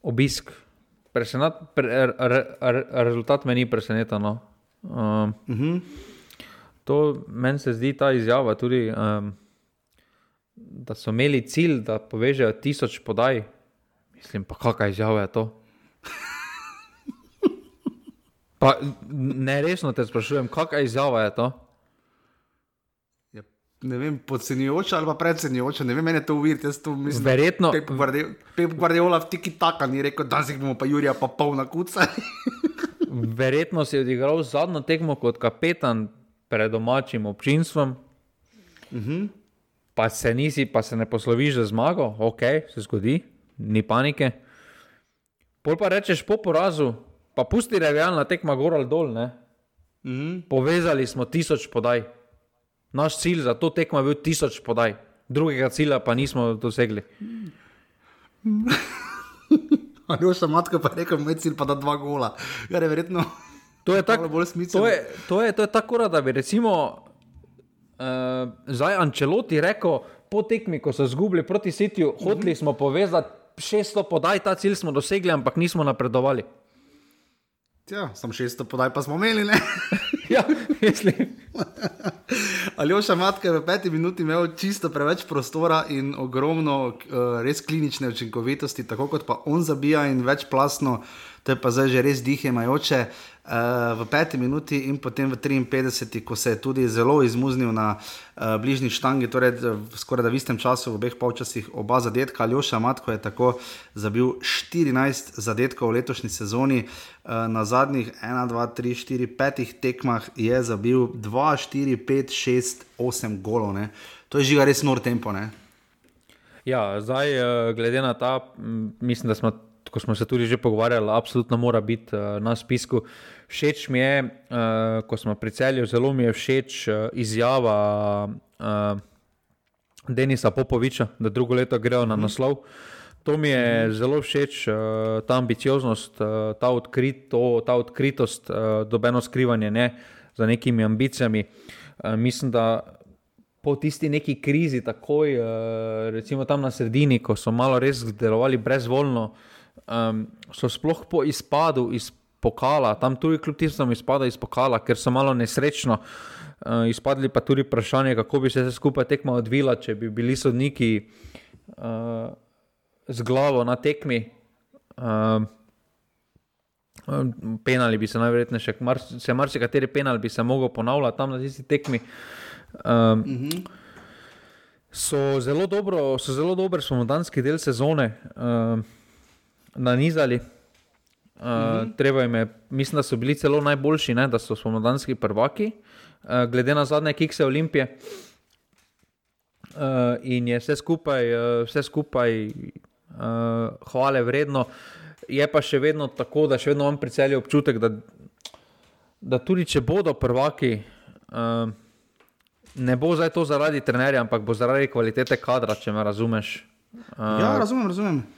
Obisk. Presenat, pre, re, re, rezultat me ni presenetil. No. Um, uh -huh. To meni se zdi ta izjava tudi, um, da so imeli cilj, da povežejo tisoč podaj. Mislim, pa kakšna izjava je to? Pa, ne, resno te sprašujem, kakšna izjava je to? Ne vem, podcenjujoča ali pa predcenjujoča, ne vem, meni je to uviriti. Verjetno. Pep, Guardi Pep Guardiola v tiki taka ni rekel, da si bomo pa Jurija pa polna kuca. (laughs) Verjetno si odigral zadnjo tekmo kot kapetan pred domačim občinstvom. Uh mhm. -huh. Pa se nisi, pa se ne posloviš za zmago, ok, se zgodi, ni panike. Pol pa rečeš po porazu, pa pusti realna tekma gor ali dol. Mm -hmm. Povezali smo tisoč podaj. Naš cilj za to tekmo je bil tisoč podaj, drugega cilja pa nismo dosegli. (laughs) Ali boš samo matka pa rekel, moj cilj pa da dva gola. Ja, je verjetno. To je (laughs) tako bolj smiselno. To je, to je, to je tako, da bi recimo uh, zdaj Ančeloti rekel, po tekmi, ko so izgubili proti Sitiju, mm -hmm. hoteli smo povezati 600 podaj, ta cilj smo dosegli, ampak nismo napredovali. Ja, sem šesto podaj, pa smo imeli, ne? (laughs) ja, mislim. Ali oša matka v peti minuti imel čisto preveč prostora in ogromno uh, res klinične učinkovitosti, tako kot pa on zabija in večplastno, to je pa zdaj že res dihemajoče. Uh, uh, v peti minuti in potem v 53, ko se je tudi zelo izmuznil na uh, bližnji štangi, torej skoraj da v istem času, v obeh polčasih, oba zadetka. Aljoša Matko je tako zabil 14 zadetkov v letošnji sezoni, uh, na zadnjih 1, 2, 3, 4, 5 tekmah je zabil 2, 4, 5, 6, 8 golov. Ne? To je žiga res nor tempo. Ne? Ja, zdaj, glede na ta, mislim, da smo, ko smo se tudi že pogovarjali, absolutno mora biti na spisku. Všeč mi je, uh, ko smo pri celju, zelo mi je všeč uh, izjava uh, Denisa Popoviča, da drugo leto grejo na mhm. naslov. To mi je zelo všeč, uh, ta ambicioznost, uh, ta, odkrito, ta odkritost, uh, dobeno skrivanje ne, za nekimi ambicijami. Uh, mislim, da po tisti neki krizi, takoj, uh, recimo tam na sredini, ko so malo res delovali brezvoljno, um, so sploh po izpadu iz pokala, tam tudi kljub tistemu izpada iz pokala, ker so malo nesrečno. Uh, izpadli pa tudi vprašanje, kako bi se vse skupaj tekmo odvila, če bi bili sodniki uh, z glavo na tekmi. Uh, penali bi se najverjetneje še, mar, se marsikateri penal bi se mogel ponavljati tam na tisti tekmi. Um, mm -hmm. So zelo dobro, so zelo dober spomladanski del sezone uh, nanizali. Uh, mm -hmm. je, mislim, da so bili celo najboljši, ne, da so spomladanski prvaki, uh, glede na zadnje kikse Olimpije. Uh, in je vse skupaj, uh, vse skupaj uh, hvale vredno. Je pa še vedno tako, da še vedno imam pri celju občutek, da, da tudi če bodo prvaki, uh, ne bo zdaj to zaradi trenerja, ampak bo zaradi kvalitete kadra, če me razumeš. Uh, ja, razumem, razumem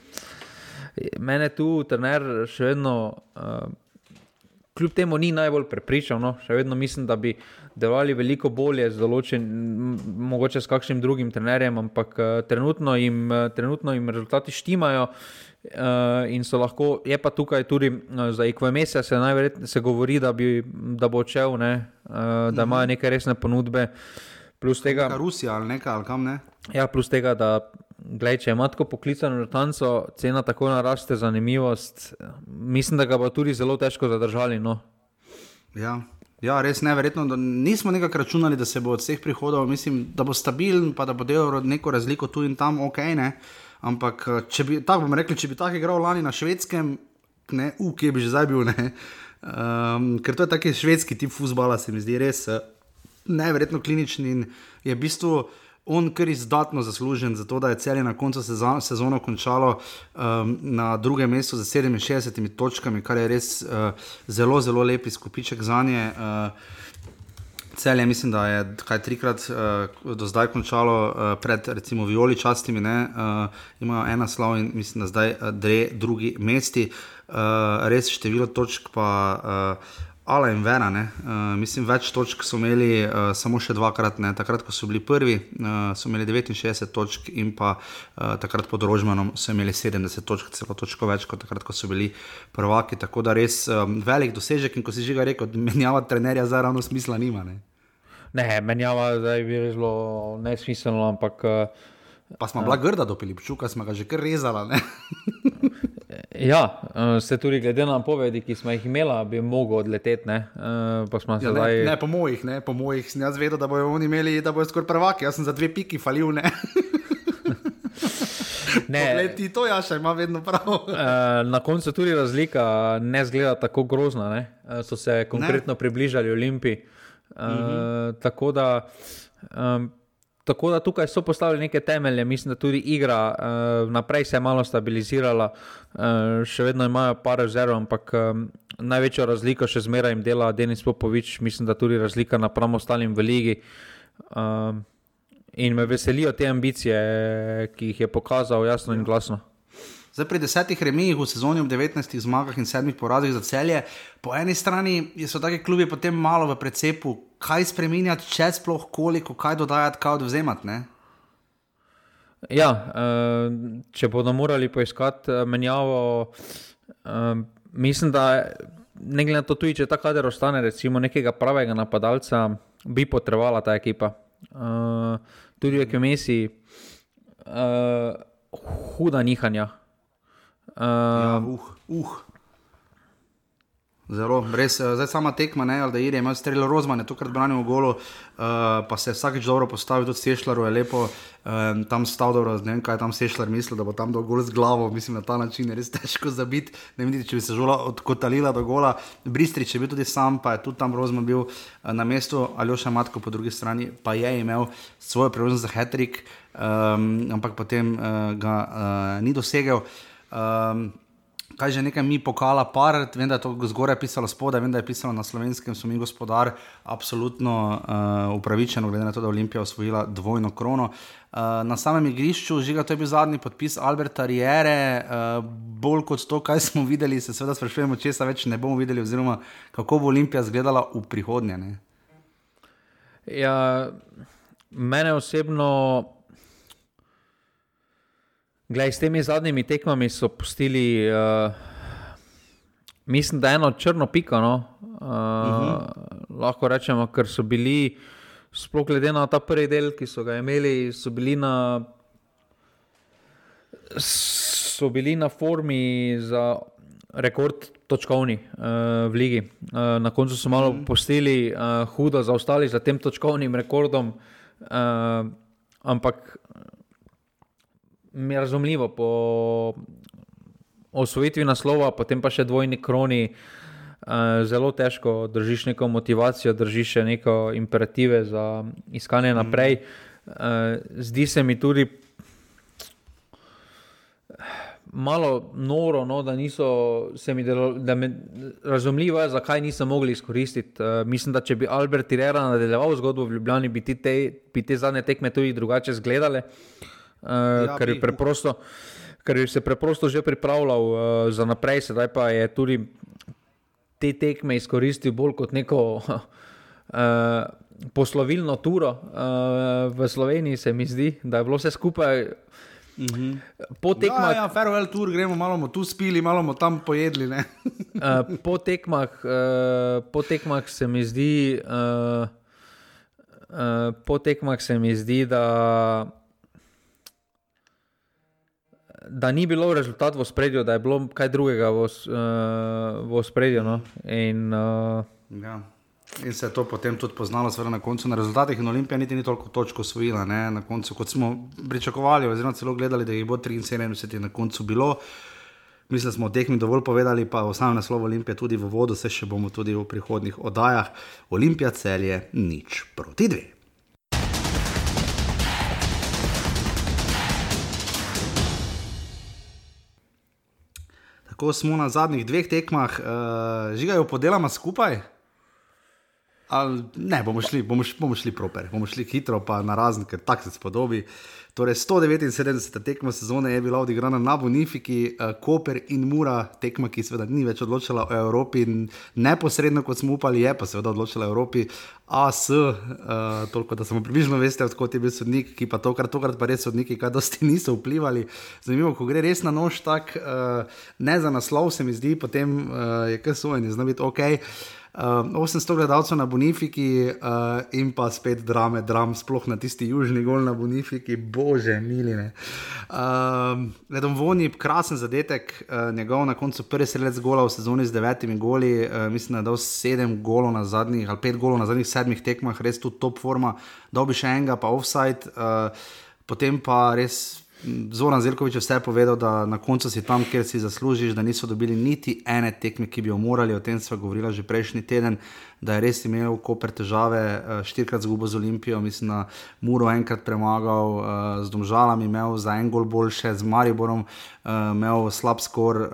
mene tu trener še vedno, uh, kljub temu, ni najbolj prepričal. No? Še vedno mislim, da bi delovali veliko bolje z določenim, mogoče s kakšnim drugim trenerjem, ampak uh, trenutno, jim, uh, trenutno jim rezultati štimajo. Uh, in so lahko, je pa tukaj tudi uh, za IQMS, se najverjetneje se govori, da, bi, da bo odšel, uh, da imajo neke resne ponudbe. Plus tega, Rusija ali nekaj, ali kam ne. Ja, plus tega, da Glej, če ima tako poklicano rotanco, cena tako naraste, zanimivost. Mislim, da ga bo tudi zelo težko zadržali. No. Ja. ja, res neverjetno. Nismo nekako računali, da se bo od vseh prihodov, mislim, da bo stabilen, pa da bo delal neko razliko tu in tam, ok. Ne? Ampak, če bi tako bomo rekli, če bi tako igral lani na švedskem, ne, u, kje bi že zdaj bil. Um, ker to je taki švedski tip futbola, se mi zdi res eh, neverjetno klinični in je v bistvu on kar izdatno zaslužen za to, da je celje na koncu sezone končalo um, na drugem mestu z 67 točkami, kar je res uh, zelo, zelo lep izkupiček za nje. Uh, Celje, mislim, da je kaj trikrat uh, do zdaj končalo uh, pred, recimo, Violi častimi, uh, imajo ena slava in mislim, da zdaj uh, dve drugi mesti. Uh, res število točk pa uh, Ala in Vera, uh, mislim, več točk so imeli uh, samo še dvakrat, ne? takrat, ko so bili prvi, uh, so imeli 69 točk, in pa uh, takrat pod Rožmanom so imeli 70 točk, celo točko več kot takrat, ko so bili prvaki. Tako da res um, velik dosežek in ko si že ga rekel, menjava trenerja za ravno smisla nima. Ne, ne menjava zdaj bi zelo nesmiselno, ampak. Uh, Pa smo bila grda do Pilipčuka, smo ga že kar rezala. (laughs) Ja, eh, se tudi glede na povedi, ki smo jih imeli, bi mogel odleteti. Ne? Ja, zdaj... ne, ne, po mojih, ne, po mojih sem jaz vedel, da bodo oni imeli, da bodo skoraj prvaki. Jaz sem za dve piki falil. Ne, (laughs) ne. Leti, to ja še ima vedno prav. Eh, na koncu tudi razlika ne zgleda tako grozna. Ne? Eh, so se konkretno ne. približali Olimpiji. Uh, mhm. Tako da. Um, Tako da tukaj so postavili neke temelje, mislim, da tudi igra uh, naprej se je malo stabilizirala, uh, še vedno imajo par rezerv, ampak um, največjo razliko še zmeraj jim dela Denis Popovič, mislim, da tudi razlika napram ostalim v ligi. Uh, in me veselijo te ambicije, ki jih je pokazal jasno in glasno. Zdaj, pri desetih remijih v sezoni, ob 19 zmagah in sedmih porazih za celje, po eni strani so taki klubi potem malo v precepu, kaj spremenjati, če sploh koliko, kaj dodajati, kaj odvzemati. Ne? Ja, uh, če bodo morali poiskati uh, menjavo, uh, mislim, da ne glede na to, tudi če ta kader ostane, recimo nekega pravega napadalca, bi potrebovala ta ekipa. Tudi v uh, huda nihanja. Uh, ja, uh, uh. Zelo, res, eh, zdaj sama tekma, ne, da je imel strelo rozmane, tokrat branil v golo, uh, pa se je vsakeč dobro postavil, tudi Sešljar je lepo um, tam stal, dobro, ne vem, kaj tam Sešljar misli, da bo tam dol gol z glavo, mislim, na ta način je res (laughs) težko zabiti, ne vem, če bi se žola odkotalila do gola. Bristrič je bil tudi sam, pa je tudi tam rozman bil uh, na mestu, Aljoša Matko po drugi strani pa je imel svojo priložnost za hetrik, um, ampak potem uh, ga uh, ni dosegel. Um, kaj že nekaj mi pokala, par, vem, da je to zgoraj pisalo spodaj, vem, da je pisalo na slovenskem, so mi gospodar, absolutno uh, upravičeno, glede na to, da je Olimpija osvojila dvojno krono. Uh, na samem igrišču, žiga, to je bil zadnji podpis Alberta Riere, uh, bolj kot to, kaj smo videli, se seveda sprašujemo, če se več ne bomo videli, oziroma kako bo Olimpija izgledala v prihodnje. Ja, mene osebno. Glej, s temi zadnjimi tekmami so pustili, uh, mislim, da eno črno piko. No? Uh, uh -huh. Lahko rečemo, ker so bili, sploh glede na ta prvi del, ki so ga imeli, so bili na, so bili na formi za rekord točkovni uh, v ligi. Uh, na koncu so malo uh -huh. postili, uh, hudo zaostali za tem točkovnim rekordom. Uh, ampak mi je razumljivo, po osvojitvi naslova, potem pa še dvojni kroni, uh, zelo težko držiš neko motivacijo, držiš neko imperative za iskanje naprej. Uh, zdi se mi tudi. Malo noro, no, da niso se mi delo, da me razumljivo je, zakaj niso mogli izkoristiti. Uh, mislim, da če bi Albert Tirera nadaljeval zgodbo v Ljubljani, bi te, bi te zadnje tekme tudi drugače izgledale. Uh, ja, ker, je preprosto, ker je se preprosto že pripravljal uh, za naprej, sedaj pa je tudi te tekme izkoristil bolj kot neko uh, (laughs) poslovilno turo uh, v Sloveniji, se mi zdi, da je bilo vse skupaj. Mm -hmm. Po tekmah, ja, ja, farewell tour, gremo malo tu spili, malo tam pojedli. uh, (laughs) po, tekmah, uh, po tekmah se mi zdi, uh, uh, po tekmah se mi zdi, da da ni bilo rezultat v spredju, da je bilo kaj drugega v, uh, v spredju. No? In, uh, ja. in se je to potem tudi poznalo, seveda na koncu na rezultatih. In Olimpija niti ni toliko točk osvojila, na koncu, kot smo pričakovali, oziroma celo gledali, da jih bo 73 na koncu bilo. Mislim, da smo o tehni dovolj povedali, pa v samem naslovu Olimpije tudi v vodu, se še bomo tudi v prihodnih oddajah. Olimpija celje nič proti dve. Ko smo na zadnjih dveh tekmah, uh, žigajo podelama skupaj. Ali, ne, bomo šli, bomo, š- bomo šli proper, bomo šli hitro, pa na razen, ker tako se spodobi. Torej, 179. tekma sezone je bila odigrana na Bonifiki, uh, Koper in Mura, tekma, ki seveda ni več odločila o Evropi, neposredno, kot smo upali, je pa seveda odločila o Evropi. AS, uh, toliko da samo približno veste, odkot je bil sodnik, ki pa tokrat, tokrat pa res sodniki, kaj dosti (laughs) niso vplivali. Zanimivo, ko gre res na nož, tak, uh, ne za naslov, se mi zdi, potem uh, je kar sojen, zna biti ok. Uh, 800 gledalcev na Bonifiki uh, in pa spet drame, dram, sploh na tisti južni gol na Bonifiki, bože, miline. Uh, Gledam, Voni, krasen zadetek, uh, njegov na koncu prvi strelec gola v sezoni z devetimi goli, uh, mislim, da je dal sedem golov na zadnjih, ali pet golov na zadnjih sedmih tekmah, res tu top forma, dal bi še enega, pa offside, uh, potem pa res Zoran Zelkovič je vse povedal, da na koncu si tam, kjer si zaslužiš, da niso dobili niti ene tekme, ki bi jo morali. O tem sva govorila že prejšnji teden, da je res imel Koper težave, eh, štirikrat zgubo z Olimpijo, mislim, na Muro enkrat premagal, eh, z Domžalami imel za en gol boljše, z Mariborom eh, imel slab skor.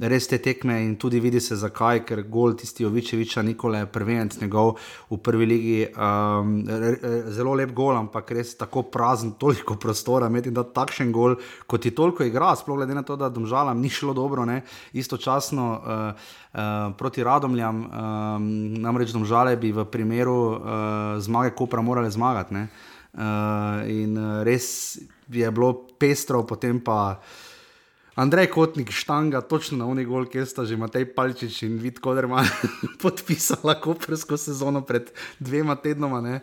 Res te tekme in tudi vidi se zakaj, ker gol tisti Ovičeviča Nikole je prvenec njegov v prvi ligi. Um, zelo lep gol, ampak res tako prazen, toliko prostora, imeti da takšen gol, kot ti toliko igra, sploh glede na to, da domžalam ni šlo dobro, ne? istočasno uh, uh, proti Radomljam, um, namreč domžale bi v primeru uh, zmage Kopra morale zmagati. Uh, in uh, res je bilo pestro, potem pa. Andrej Kotnik, štanga, točno na oni gol, kjer sta že Matej Palčič in Vid Koderman (laughs) podpisala kopersko sezono pred dvema tednoma. Ne.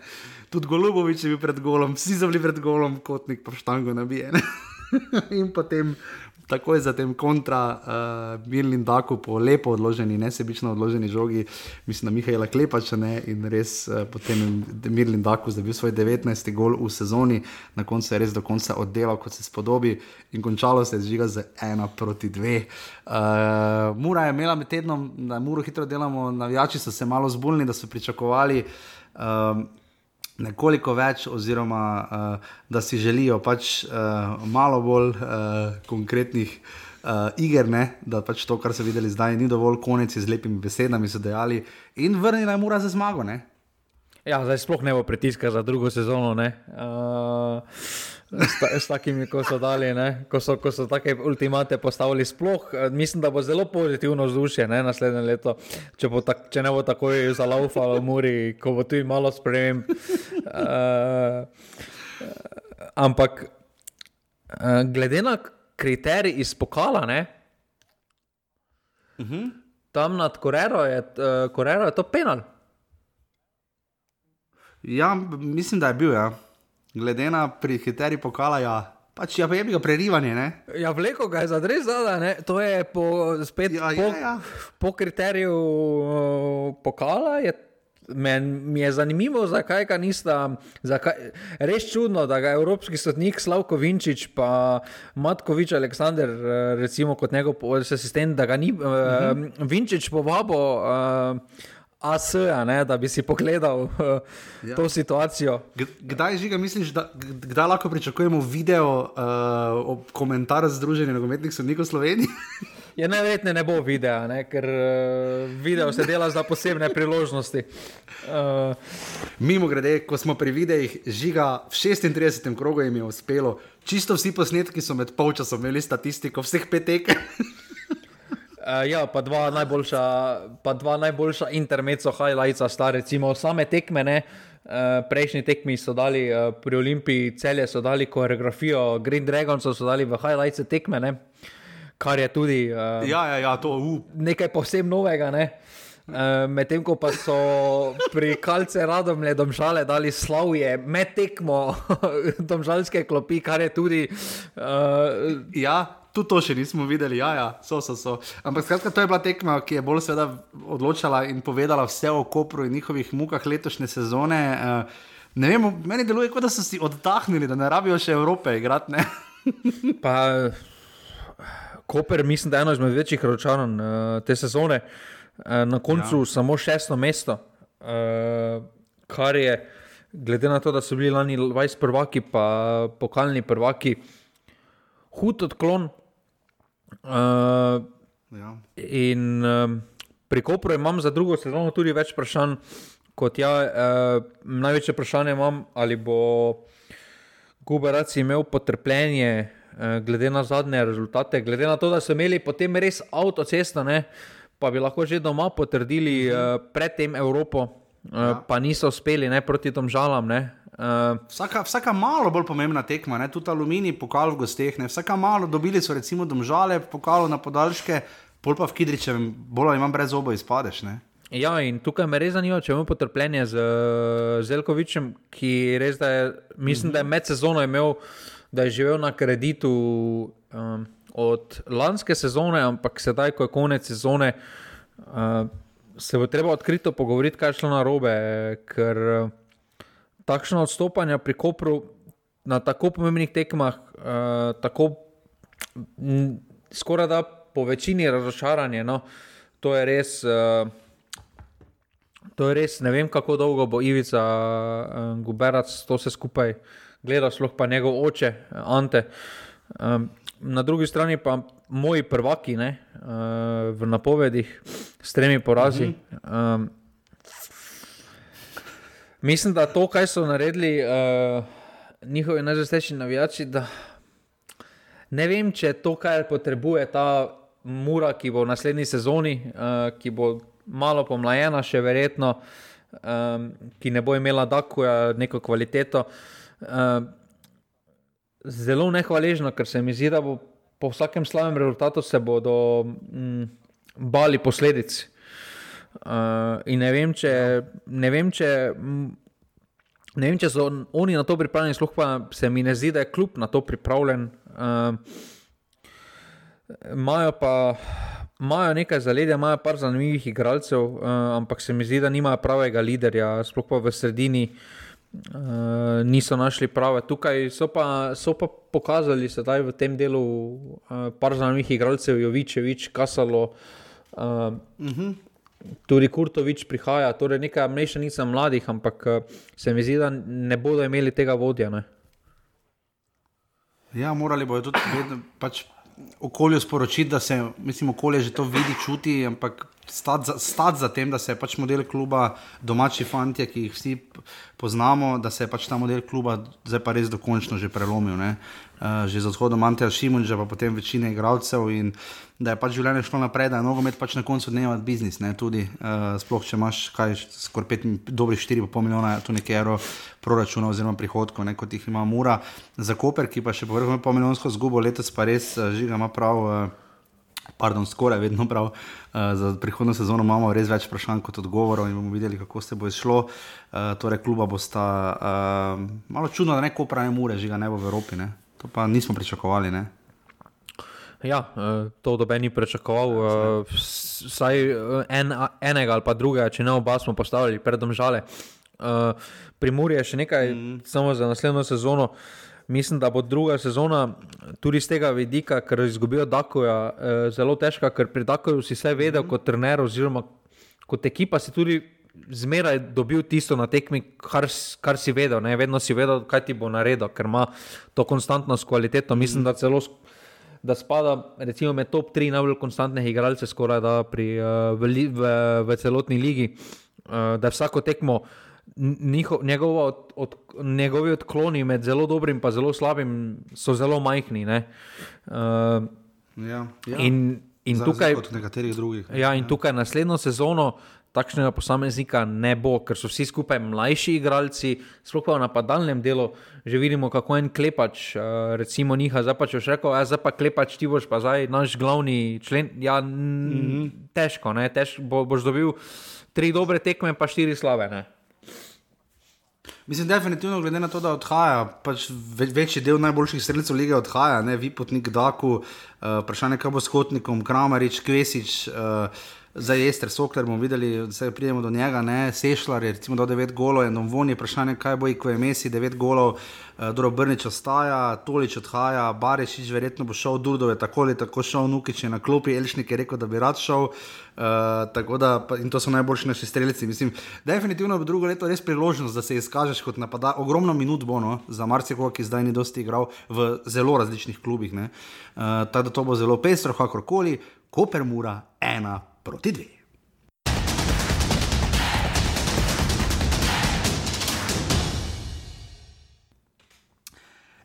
Tudi Golubovič je bil pred golom, vsi so bili pred golom, Kotnik pa štango nabije. (laughs) In potem takoj zatem kontra uh, Mirlin Daku po lepo odloženi, nesebično odloženi žogi, mislim, da Mihajla Klepača ne, in res uh, potem je Mirlin Daku zabil svoj 19. gol v sezoni, na koncu je res do konca oddelal, kot se spodobi in končalo se je zžiga z ena proti dve. Uh, Mura je imela med tednom, da Muro hitro delamo, navijači so se malo zbulni, da so pričakovali. Um, nekoliko več, oziroma uh, da si želijo pač uh, malo bolj uh, konkretnih uh, iger, ne? da pač to, kar so videli zdaj, ni dovolj konec z lepimi besedami, so dejali, in vrnila je mora za zmago. Ne? Ja, zdaj sploh ne bo pritiska za drugo sezono. ne. Uh, S, ta, s takimi, ko so dali, ne, ko so, ko so take ultimate postavili, sploh eh, mislim, da bo zelo pozitivno vzdušje ne, naslednje leto, če, bo tak, če ne bo takoj zalaufalo v Muri, ko bo tu malo sprememb. Uh, ampak uh, glede na kriterij iz pokala, ne, uh -huh. tam nad Korero je, uh, Korero je to penal. Ja, mislim, da je bil, ja. Glede na prihiteri pokala. Ja. Pač ja, je bil prerivanje. Ne? Ja, vleko ga je zadres zada, to je po, spet Ja, po, ja, ja. po kriteriju uh, pokala. Je, men, mi je zanimivo, zakaj ga nista. Zakaj, res čudno, da ga je evropski sodnik Slavko Vinčič, pa Matkovič Aleksandr, uh, recimo kot njegov asistent, da ga ni uh, uh -huh. Vinčič povabil. Uh, AS, ne, da bi si pogledal uh, (laughs) ja. to situacijo. Kdaj žiga, misliš, da kdaj lahko pričakujemo video, uh, komentar Združenja nogometnih sodnikov Slovenije? (laughs) Je najverjetneje ne bo videa, ne, ker uh, video se dela za posebne priložnosti. Uh, Mimo grede, ko smo pri videih, žiga v 36. krogu jim je uspelo, čisto vsi posnetki so med polčasom imeli statistiko vseh petek. (laughs) Uh, ja, pa dva najboljša, pa dva najboljša intermezzo highlightsa sta recimo same tekme. Ne? Uh, prejšnji tekmi so dali uh, pri Olimpiji, celje so dali koreografijo, Green Dragons so dali v highlightse tekme, ne? kar je tudi uh, ja, ja, ja, to uh. nekaj povsem novega. Ne? Uh, Medtem ko pa so pri Kalce Radomlje domžale dali slavje med tekmo (laughs) domžalske klopi, kar je tudi uh, Ja, tudi to še nismo videli, ja, ja so, so, so. Ampak skratka, to je bila tekma, ki je bolj seveda odločala in povedala vse o Kopru in njihovih mukah letošnje sezone. Uh, ne vem, meni deluje, kot da so si oddahnili, da ne rabijo še Evrope igrati. (laughs) Pa Koper, mislim, da je eno izmed večjih računov uh, te sezone, uh, na koncu ja. samo šesto mesto, kar je, glede na to, da so bili lani 20 prvaki, pa pokalni prvaki, hud odklon. Uh, Ja. in um, pri Kopru imam za drugo sezono tudi več vprašanj, kot ja, uh, največje vprašanje imam, ali bo Guberac imel potrpljenje, uh, glede na zadnje rezultate, glede na to, da so imeli potem res avtocesto, ne, pa bi lahko že doma potrdili uh, predtem Evropo, uh, ja. pa niso uspeli ne, proti tom žalam. Ne. Uh, vsaka, vsaka malo bolj pomembna tekma, ne, tudi aluminij, pokal v gosteh, ne, vsaka malo dobili so recimo domžale, pokal na podaljške, pol pa v Kidričevem, bolj imam brez obo izpadeš. Ne. Ja, in tukaj me res zanima, če imamo potrpljenje z Zelkovičem, ki res da je, mislim, da je med sezono imel, da je živel na kreditu um, od lanske sezone, ampak sedaj, ko je konec sezone, uh, se bo treba odkrito pogovoriti, kaj je šlo na robe, ker uh, takšno odstopanje pri Kopru na tako pomembnih tekmah, uh, tako m, skoraj da po večini razočaranje, no, to je res. Uh, To je res, ne vem, kako dolgo bo Ivica uh, Guberac to vse skupaj gledal, sploh pa njegov oče, Ante. Um, na drugi strani pa moji prvaki ne, uh, v napovedih s tremi porazi. Um, mislim, da to, kar so naredili uh, njihovi najzastejši navijači, da ne vem, če to, kar potrebuje ta mura, ki bo v naslednji sezoni, uh, ki bo malo pomlajena, še verjetno, um, ki ne bo imela tako neko kvaliteto. Um, zelo nehvaležno, ker se mi zdi, da bo po vsakem slabem rezultatu se bodo um, bali posledic. Uh, in ne vem, če. Ne vem, če Ne vem, če so oni na to pripravljeni, sploh pa se mi ne zdi, da je kljub na to pripravljen. Imajo uh, pa Imajo nekaj zaledja, imajo par zanimivih igralcev, uh, ampak se mi zdi, da nimajo pravega liderja, sploh pa v sredini uh, niso našli prave. Tukaj so pa, so pa pokazali sedaj v tem delu uh, par zanimivih igralcev, Jovičevič, Kasalo. Uh, uh -huh. Tudi Kurtovič prihaja, torej nekaj mešanica mladih, ampak se mi zdi, da ne bodo imeli tega vodja. Ne? Ja, morali bodo tudi vedno. Pač okolju sporočiti, da se, mislim, okolje že to vidi, čuti, ampak stati za, stat za tem, da se je pač model kluba, domači fanti, ki jih vsi poznamo, da se je pač ta model kluba zdaj pa res dokončno že prelomil. Uh, že za odhodom Anteja Šimunča, pa potem večine igralcev in da je pač življenje šlo naprej, da je nogomet pač na koncu dneva biznis, ne, tudi uh, sploh, če imaš kaj, skoraj pet, dobrih 4,5 milijona, tu nekaj evrov proračuna oziroma prihodkov, ne, kot jih ima Mura za Koper, ki pa še povrhu pol milijonsko zgubo, letos pa res uh, žiga ima prav. Uh, Pardon, skoraj vedno prav. Uh, za prihodno sezono imamo res več vprašanj kot odgovorov in bomo videli, kako se bo izšlo. Uh, torej, kluba bo sta uh, malo čudno, da ne ko pravi mure, že ga ne bo v Evropi. Ne? To pa nismo pričakovali. Ne? Ja, to dobe ni pričakoval. Vsaj en, enega ali pa drugega, če ne oba, smo postavili predom žale. Pri Muri je še nekaj, mm. samo za naslednjo sezono. Mislim, da bo druga sezona tudi z tega vidika, ker izgubijo Dakoja, zelo težka, ker pri Dakoju si vse vedel mm. kot trener, oziroma kot ekipa si tudi zmeraj dobil tisto na tekmi, kar, kar si vedel. Ne? Vedno si vedel, kaj ti bo naredil, ker ima to konstantnost, kvaliteto. Mislim, da celo. Da spada recimo, med top 3 najbolj konstantnih igralcev, skoraj da pri, uh, v, v, v celotni ligi, uh, da vsako tekmo, njiho, njegovo, od, od, njegovi odkloni med zelo dobrim in zelo slabim so zelo majhni. Uh, ja, ja. In, in tukaj, kot nekaterih drugih. Ja, in ja. tukaj naslednjo sezono takšnega posameznika ne bo, ker so vsi skupaj mlajši igralci, sploh pa v napadalnem delu. Že vidimo, kako en klepač, uh, recimo, njiha, zdaj pa če boš rekel, ja, zdaj pa klepač ti boš pa zdaj naš glavni člen. Ja, mm -hmm. težko, ne, težko bo, boš dobil tri dobre tekme, pa štiri slave. Ne. Mislim, definitivno, glede na to, da odhaja, pač večji del najboljših sredstev lige odhaja, ne vi potnik Daku, uh, vprašanje, kaj bo s Hotnikom, Kramarič, Kvesič. Uh, Zdaj, Ester Sokler bomo videli, da pridemo do njega, ne Sešljar, je recimo do 9 golov, eno vonje vprašanje, kaj bo, ko je Messi 9 golov, uh, Doro Brnič ostaja, Tolič odhaja, Barešič verjetno bo šel, Dudov je tako ali tako šel, Nukič je na klopi, Elšnik je rekel, da bi rad šel. Uh, da, in to so najboljši naši streljci. Mislim, definitivno bo drugo leto res priložnost, da se izkažeš kot napadalec. Ogromno minut bo no, za marsikoga, ki zdaj ni dosti igral v zelo različnih klubih. Uh, Tako da to bo zelo pestro, kakorkoli, Koper mura ena proti dve.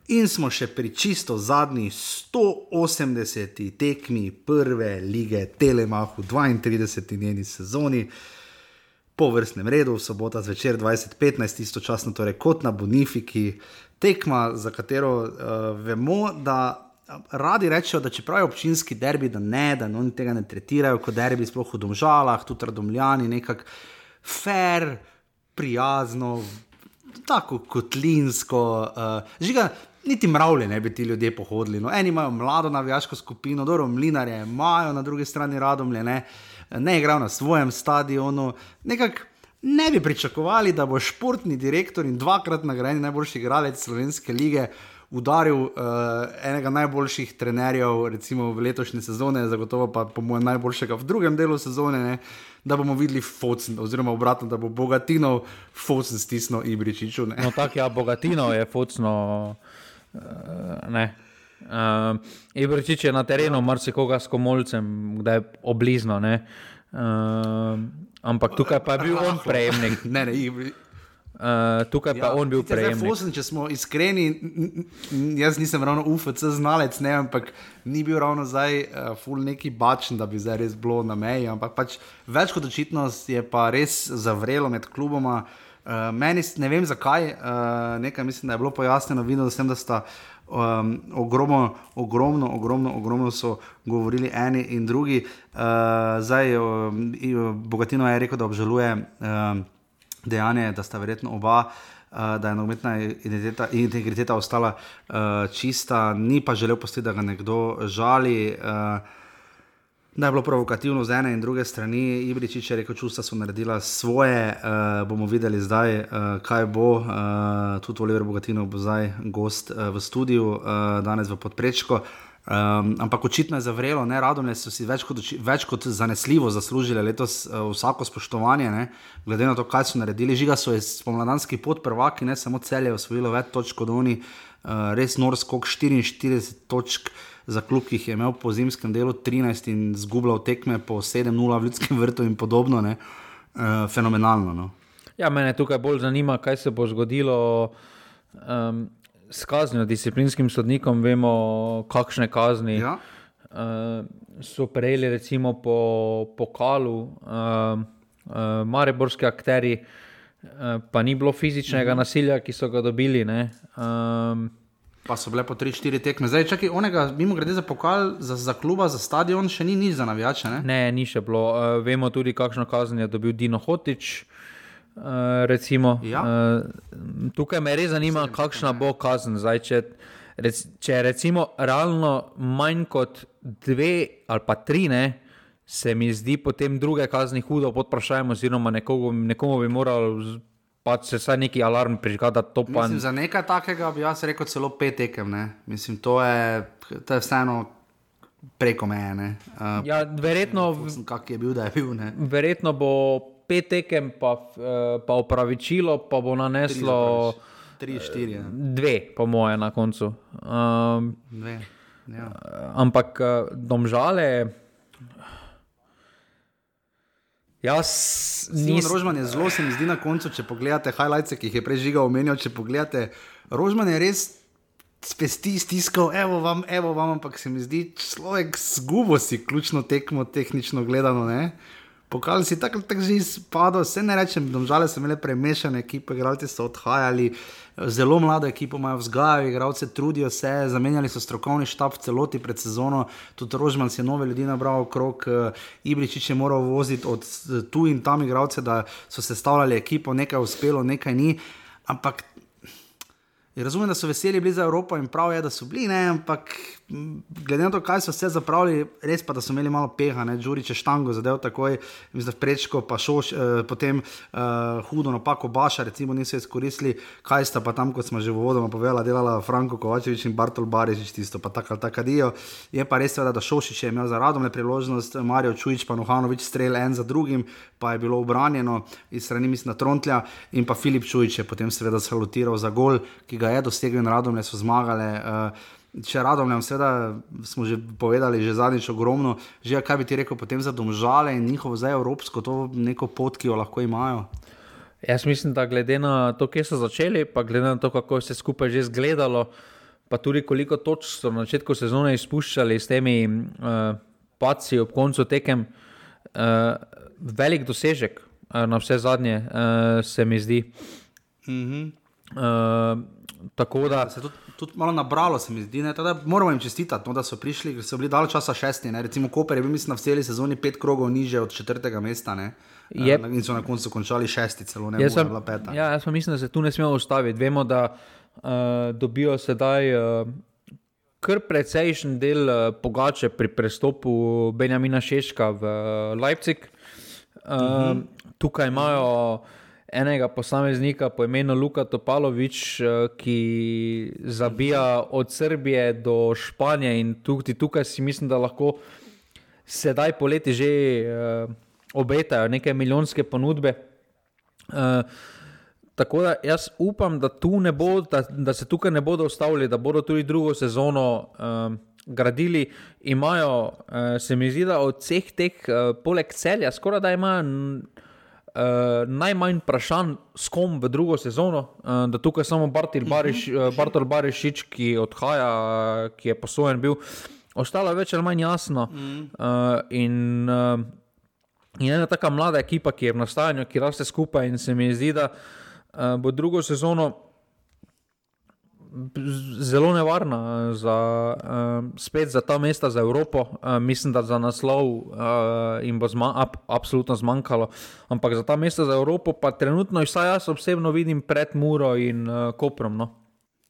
In smo še pri čisto zadnji 180. tekmi prve lige Telemahu, 32. njeni sezoni, po vrstnem redu, sobota zvečer 20:15, istočasno torej kot na Bonifiki, tekma, za katero uh, vemo, da radi rečejo, da čeprav je občinski derbi, da ne, da oni tega ne tretirajo kot derbi, sploh v domžalah, tudi radomljani, nekako fair, prijazno, tako kotlinsko. Uh, žiga, niti mravlje ne bi ti ljudje pohodili. No, eni imajo mlado navijaško skupino, dobro, mlinarje imajo na drugi strani radomlje, ne, ne igrajo na svojem stadionu. Nekako ne bi pričakovali, da bo športni direktor in dvakrat nagrajen najboljši igralec slovenske lige udaril uh, enega najboljših trenerjev, recimo v letošnji sezoni, zagotovo pa po mojem najboljšega v drugem delu sezone, ne, da bomo videli Focen, oziroma obratno, da bo Bogatinov Focen stisnil Ibričiču. No, tako ja, Bogatinov je Focno. Uh, ne. Uh, Ibričič je na terenu, marsikoga s komolcem, da je oblizno. Uh, ampak tukaj pa je bil on (laughs) prejemnik. ne, ne, Ibričič. Uh, tukaj pa ja, on bil prej. Če smo iskreni, jaz nisem ravno UFC znalec, ne, ampak ni bil ravno zdaj uh, ful neki bačen, da bi zdaj res bilo na meji. Ampak pač več kot očitno je pa res zavrelo med kluboma. Uh, meni ne vem zakaj, uh, nekaj mislim, da je bilo pojasnjeno, videl sem, da sta. Um, ogromno, ogromno, ogromno, ogromno so govorili eni in drugi. Uh, zdaj, uh, Bogatino je rekel, da obžaluje uh, dejanje, da sta verjetno oba, uh, da je nogometna integriteta ostala uh, čista, ni pa želel postiti, da ga nekdo žali. Uh, Da je bilo provokativno z ene in druge strani, Ibričič je rekel, čustva so naredila svoje, uh, bomo videli zdaj, uh, kaj bo. Uh, tudi Oliver Bogatino bo zdaj gost uh, v studiu, uh, danes v podprečku. Um, ampak očitno je zavrelo, ne radom, da so si več kot, več kot zanesljivo zaslužili letos uh, vsako spoštovanje, ne, glede na to, kaj so naredili. Žiga so spomladanski pot prvaki, ne samo celje, osvojilo več točk kot oni, uh, res norsko, 44 točk za klub, ki jih je imel po zimskem delu 13 in zgubljal tekme po 7-0 v ljudskem vrtu in podobno. Uh, fenomenalno. No. Ja, mene tukaj bolj zanima, kaj se bo zgodilo. Um, s kaznijo, disciplinskim sodnikom, vemo, kakšne kazni ja. uh, so prejeli, recimo po pokalu, uh, uh, mareborski akteri, uh, pa ni bilo fizičnega mhm. nasilja, ki so ga dobili. Um, pa so bile po 3-4 tekme. Zdaj, čakaj, onega, mimo grede za pokal, za, za kluba, za stadion, še ni nič za navijače. Ne? ne, ni še bilo. Uh, vemo tudi, kakšno kazen je dobil Dino Hotič. Uh, recimo, ja. uh, tukaj me res zanima, kakšna bo kazen. Zdaj, če, rec, če recimo realno manj kot dve ali pa tri, ne, se mi zdi potem druge kazni hudo pod vprašanjem, oziroma nekogo, nekomu bi moral pač se vsaj neki alarm prižgati. Mislim, za nekaj takega bi jaz rekel celo pet tekem. Mislim, to je, to je vseeno. Preko meje. Uh, ja, verjetno, kak je bil, da je bil. Ne? Verjetno bo pet tekem, pa, eh, pa upravičilo, pa bo naneslo. Tri, štiri. Ja. Dve, po moje, na koncu. Um, dve. Ja. Ampak eh, domžale. Jaz nisem. Rožman je zelo, se mi zdi na koncu, če pogledate highlights, ki jih je prej žiga omenjal. Če pogledate, Rožman je res spesti, stiskal, evo vam, evo vam, ampak se mi zdi, človek zgubo si, ključno tekmo, tehnično gledano. Ne? Pokal si tako tak že izpadel, vse ne rečem, domžale so imele premešane ekipe, igralci so odhajali, zelo mlado ekipo imajo vzgajajo, igralce trudijo se, zamenjali so strokovni štab v celoti pred sezono, tudi Rožman si je nove ljudi nabral okrog, uh, Ibričič je moral voziti od tu in tam igralce, da so se stavljali ekipo, nekaj uspelo, nekaj ni, ampak razumem, da so veseli bili za Evropo in prav je, da so bili, ne, ampak glede na to, kaj so vse zapravili, res pa, da so imeli malo peha, ne, Đurič je štango zadev takoj, mislim, prečko, pa šoš, eh, potem eh, hudo napako Baša, recimo niso izkoristili, kaj sta pa tam, kot smo že v vodoma povedala, delala Franko Kovačevič in Bartol Barižič, tisto pa tako ali tako dijo. Je pa res, da Šošič je imel za radom le priložnost, Marijo Čujič pa Nuhanovič strel en za drugim, pa je bilo obranjeno iz strani mislim na Trontlja in pa Filip Čujič je potem seveda salutiral za gol, ki ga je dosegel in radom le so zmagale. Uh, Če radom, seveda smo že povedali, že zadnjič ogromno, že kaj bi ti rekel potem za domžale in njihovo zdaj evropsko, to neko pot, ki jo lahko imajo. Jaz mislim, da glede na to, kje so začeli, pa glede na to, kako se skupaj že zgledalo, pa tudi koliko točk so na začetku sezone izpuščali s temi uh, paci ob koncu tekem, uh, velik dosežek uh, na vse zadnje, uh, se mi zdi. Mm -hmm. uh, tako da. Se tudi, malo nabralo, se mi zdi. Ne, tada, moramo jim čestitati, no, da so prišli, ker so bili dalj časa šesti. Ne. Recimo Koper je bil, mislim, v celi sezoni pet krogov niže od četrtega mesta. Ne. Je, uh, in so na koncu končali šesti, celo ne jaz sem, bila peta. Ja, jaz mislim, da se tu ne smemo ustaviti. Vemo, da uh, dobijo sedaj uh, kar precejšen del uh, pogače pri prestopu Benjamina Šeška v uh, Leipzig. Uh, uh -huh. Tukaj imajo enega posameznika po imenu Luka Topalovič, uh, ki zabija od Srbije do Španije in tukaj, tukaj si mislim, da lahko sedaj poleti že. Uh, obetajo neke milijonske ponudbe. Uh, tako da jaz upam, da, bo, da, da se tukaj ne bodo ustavili, da bodo tudi drugo sezono uh, gradili. Imajo, uh, se mi zdi, da od vseh teh, uh, poleg celja, skoraj da imajo. Uh, najmanj vprašanj, s kom v drugo sezono, uh, da tukaj samo Bartel Bariš, uh, Barišič, ki odhaja, uh, ki je posojen bil, ostalo je več ali manj jasno. Uh, in uh, In ena taka mlada ekipa, ki je v nastajanju, ki raste skupaj, in se mi zdi, da uh, bo drugo sezono zelo nevarna za, uh, za ta mesta, za Evropo. Uh, mislim, da za naslov uh, jim bo zma ab absolutno zmanjkalo. Ampak za ta mesta, za Evropo, pa trenutno, vsaj jaz osebno vidim pred Muro in uh, Koprom. No.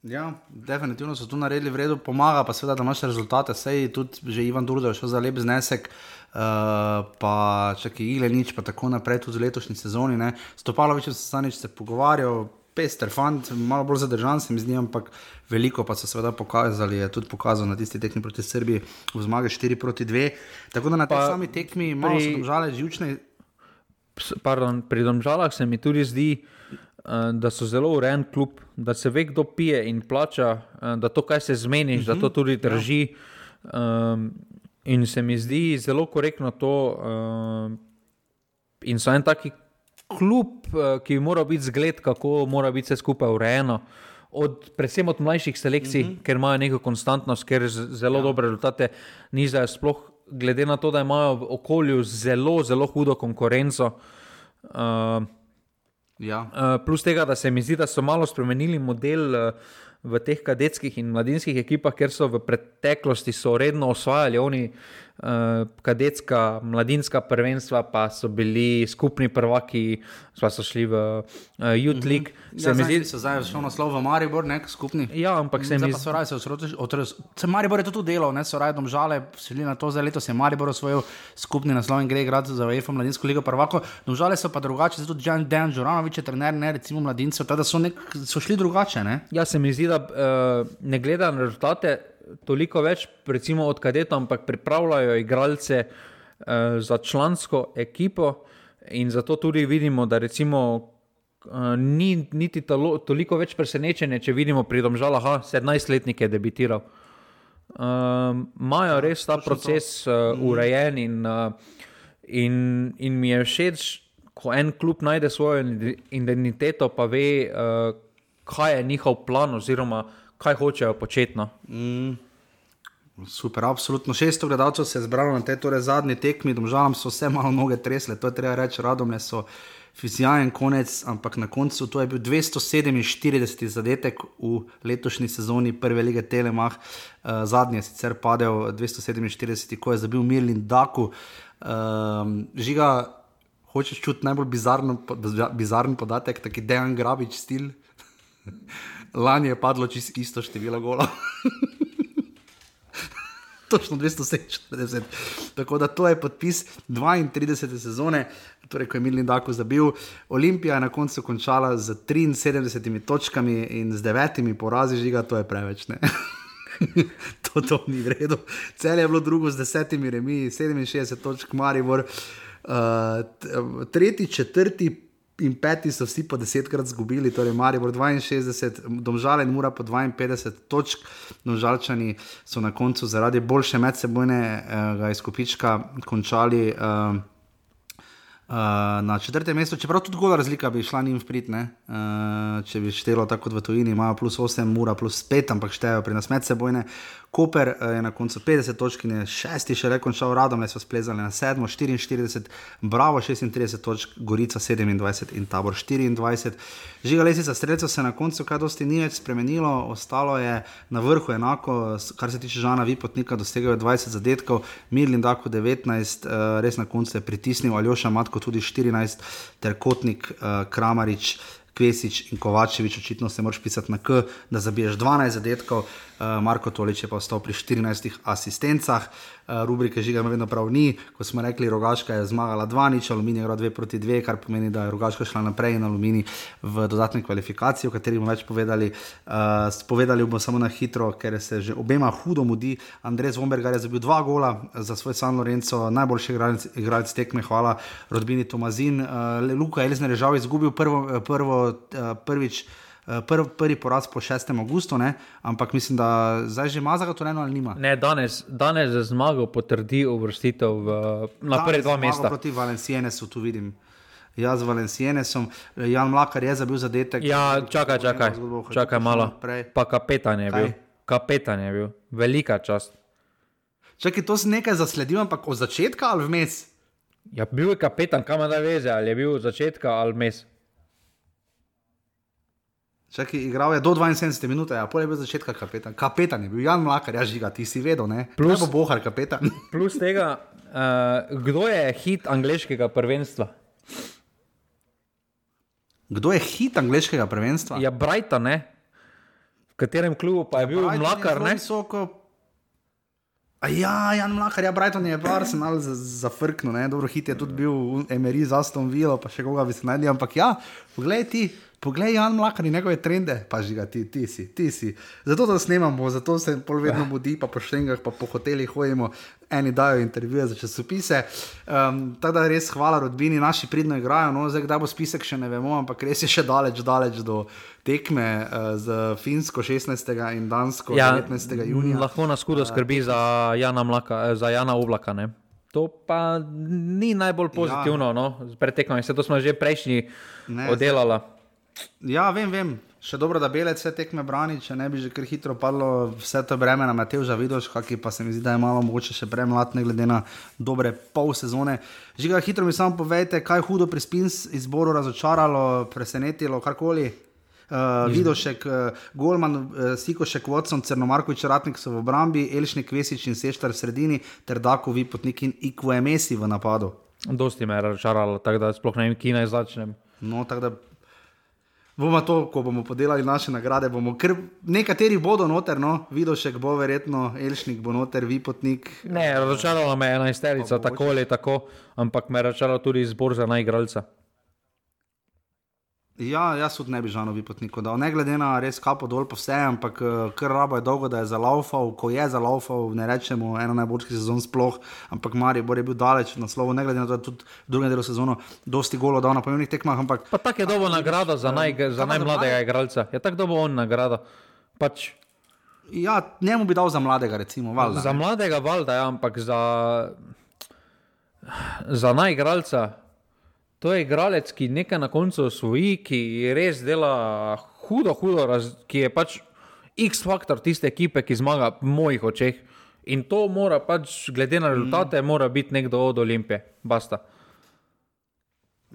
Ja, definitivno so tu naredili v redu, pomaga pa seveda, da imaš rezultate. Sej tudi že Ivan Durdo je šel za lep znesek. Uh, pa če ki ile nič, pa tako naprej, tudi v letošnji sezoni. Stopalo več se stanič se pogovarjal, pester, fant, malo bolj zadržan se mi zdi, ampak veliko pa so seveda pokazali, je tudi pokazal na tisti tekmi proti Srbiji v zmage 4 proti 2. Tako da na tej sami tekmi malo pri... so žale živčne. Pardon, pri domžalah se mi tudi zdi, uh, da so zelo urejen klub, da se ve, kdo pije in plača, uh, da to, kaj se zmeniš, uh -huh. da to mhm. tudi drži. Ja. Um, In se mi zdi zelo korektno to, uh, in so en taki klub, uh, ki mora biti zgled, kako mora biti vse skupaj urejeno. Od, predvsem od mlajših selekcij, mm -hmm. ker imajo neko konstantnost, ker zelo ja. dobre rezultate nizajo, sploh glede na to, da imajo v okolju zelo, zelo hudo konkurenco. Uh, ja. uh, plus tega, da se mi zdi, da so malo spremenili model. Uh, v teh kadetskih in mladinskih ekipah, ker so v preteklosti so redno osvajali oni uh, kadetska, mladinska prvenstva, pa so bili skupni prvaki, pa so šli v uh, Youth League. Mm -hmm. Se ja, mi zdi, da so zdaj šli naslov v Maribor, nek skupni. Ja, ampak se mi zdi, da so se Maribor je to tudi delal, ne so rajdom žale, šli na to za leto, se je Maribor osvojil skupni naslov in gre igrati za UEFA mladinsko ligo prvako. No, žale so pa drugače, zato tudi Jan Dan je trener, ne recimo mladincev, tada so, nek, so šli drugače. Ne? Ja, se mi zdi, da uh, ne gleda na rezultate toliko več, recimo od kadetov, ampak pripravljajo igralce uh, za člansko ekipo. In zato tudi vidimo, da recimo, uh, ni niti tolo, toliko več presenečenja, če vidimo pri domžalah, da je 17-letnik debitiral. Imajo uh, res ta proces uh, urejen in, uh, in, in mi je všeč, ko en klub najde svojo identiteto, pa ve, uh, kaj je njihov plan oziroma kaj hočejo početi. No? Mm. Super, absolutno. 600 gledalcev se je zbralo na tej torej zadnji tekmi, domžalam so vse malo noge tresle, to je treba reči, radom so fizijajen konec, ampak na koncu to je bil 247 zadetek v letošnji sezoni prve lige Telemach, uh, zadnji je sicer padel 247, ko je zabil Mirlin Daku. Uh, žiga, hočeš čuti najbolj bizarno podatek, taki Dejan Grabič stil. (laughs) Lani je padlo čisto isto število gola. (laughs) Točno 247. Tako da to je podpis 32. sezone, torej ko je Milni Dako zabil. Olimpija je na koncu končala z 73 točkami in z 9 porazi, žiga, to je preveč. (laughs) to, to ni v redu. Cel je bilo drugo z 10 remi, 67 točk, Maribor. Uh, tretji, četrti, in peti so vsi po desetkrat izgubili, torej Marijo 62, domžale in mora po 52 točk. Domžalčani so na koncu zaradi boljše medsebojnega uh, izkupička končali. Uh, na četrtem mestu, čeprav tudi gola razlika bi šla njim vprit, uh, če bi štelo tako kot v tujini, imajo plus 8, ura plus 5, ampak štejejo pri nas med sebojne. Koper uh, je na koncu 50 točk in je šesti še rekončal radom, le so splezali na sedmo, 44, Bravo 36 točk, Gorica 27 in Tabor 24. Žiga lesica streljcev se na koncu kaj dosti ni več spremenilo, ostalo je na vrhu enako, kar se tiče Žana Vipotnika, dosegajo 20 zadetkov, Mirlin Dako 19, uh, res na koncu je pritisnil Aljoša Matko tudi 14, ter Kotnik, uh, Kramarič. Kvesič in Kovačevič, očitno se moraš pisati na K, da zabiješ 12 zadetkov, uh, Marko Tolič je pa ostal pri 14 asistencah. Eh, rubrike žiga ima vedno prav ni. Ko smo rekli, Rogaška je zmagala 2-0, Aluminij je 2 proti 2, kar pomeni, da je Rogaška šla naprej in Aluminij v dodatne kvalifikacije, o katerih bomo več povedali. Uh, povedali bomo samo na hitro, ker se že obema hudo mudi. Andrej Zvombergar je zabil dva gola za svoj San Lorenzo, najboljši igralec tekme, hvala Rodbini Tomazin. Uh, Luka Elizner je žal izgubil prvo, prvo, uh, prvič. Eh, prv, prvi poraz po 6. augustu, ne? ampak mislim, da zdaj že ima zagotovljeno ali nima. Ne, danes, danes je zmagal, potrdi uvrstitev v, na prvi dva mesta. Proti Valencijenesu tu vidim. Jaz z Valencijenesom, Jan Mlakar je zabil zadetek. Ja, čakaj, čakaj, čakaj malo. Pa kapetan je Kaj? bil. Kapetan je bil, velika čast. Čakaj, to si nekaj zasledil, ampak od začetka ali vmes? Ja, bil je kapetan, kam da veze, ali je bil od začetka ali vmes. Igral je do 72 minut, a pol je bil začetka kapetan. Kapetan je bil Jan Mlakar, ja žiga, ti si vedel, ne? Plus bo bohar kapetan. (laughs) plus tega, uh, kdo je hit angliškega prvenstva? Kdo je hit angliškega prvenstva? Ja, Brighton, ne? V katerem klubu pa je ja, bil Brighton Mlakar, je ne? Visoko... Ja, Jan Mlakar, ja, Brighton je bar se malo zafrknil, ne? Dobro, hit je tudi bil Emery z Aston Villa, pa še koga bi se najdel, ampak ja, poglej ti. Poglej, Jan Mlakar in njegove trende, pa že ga ti, ti si, ti si. Zato to snemamo, zato se pol vedno budi, pa po štengah, pa po hotelih hodimo, eni dajo intervjuje za časopise. Um, tako da res hvala rodbini, naši pridno igrajo, no, zdaj kdaj bo spisek, še ne vemo, ampak res je še daleč, daleč do tekme uh, z Finsko 16. in Dansko ja, 19. junija. Lahko nas hudo skrbi uh, za Jana, Mlaka, eh, za Jana Oblaka. Ne? To pa ni najbolj pozitivno, ja. no, pretekmo, se to smo že prejšnji oddelali. Ja, vem, vem. Še dobro, da belec vse tekme brani, če ne bi že kar hitro padlo vse to breme na Mateo Žavidoš, ki pa se mi zdi, da je malo mogoče še premlad, ne glede na dobre pol sezone. Žiga, hitro mi samo povejte, kaj je hudo pri Spins izboru razočaralo, presenetilo, karkoli. Uh, Vidošek, uh, Golman, uh, Sikošek, Vodcom, Crnomarkovič, Ratnik so v obrambi, Elšnik, Vesič in Seštar v sredini, ter Dako, Vipotnik in Ikvemesi v napadu. Dosti me je razočaralo, tako da sploh ne vem, kje naj začnem. No, tako da bomo to, ko bomo podelili naše nagrade. Bomo, nekateri bodo noter, no, videl še kdo, verjetno Elšnik bo noter, vi potnik. Ne, razočarala me je ena isterica, tako ali tako, ampak me je razočarala tudi izbor za najigralca. Ja, jaz tudi ne bi žanovi potnikov dal. Ne glede na res kapo dol po vse, ampak eh, kar rabo je dolgo, da je zalaufal. Ko je zalaufal, ne rečemo eno najboljših sezon sploh, ampak Maribor je bil daleč na slovo, ne glede na to, da je tudi drugi del sezona dosti golo dal na pomembnih tekmah. Ampak, pa tako je dobo nagrado za, naj, za najmladega igralca. Je tako dobo on nagrado. Pač... Ja, njemu bi dal za mladega, recimo. Valda, za mladega, valjda, ja, ampak za, za najigralca. To je igralec, ki nekaj na koncu osvoji, ki res dela hudo, hudo, raz, ki je pač X-faktor tiste ekipe, ki zmaga v mojih očeh. In to mora pač, glede na rezultate, mm. mora biti nekdo od Olimpije. Basta.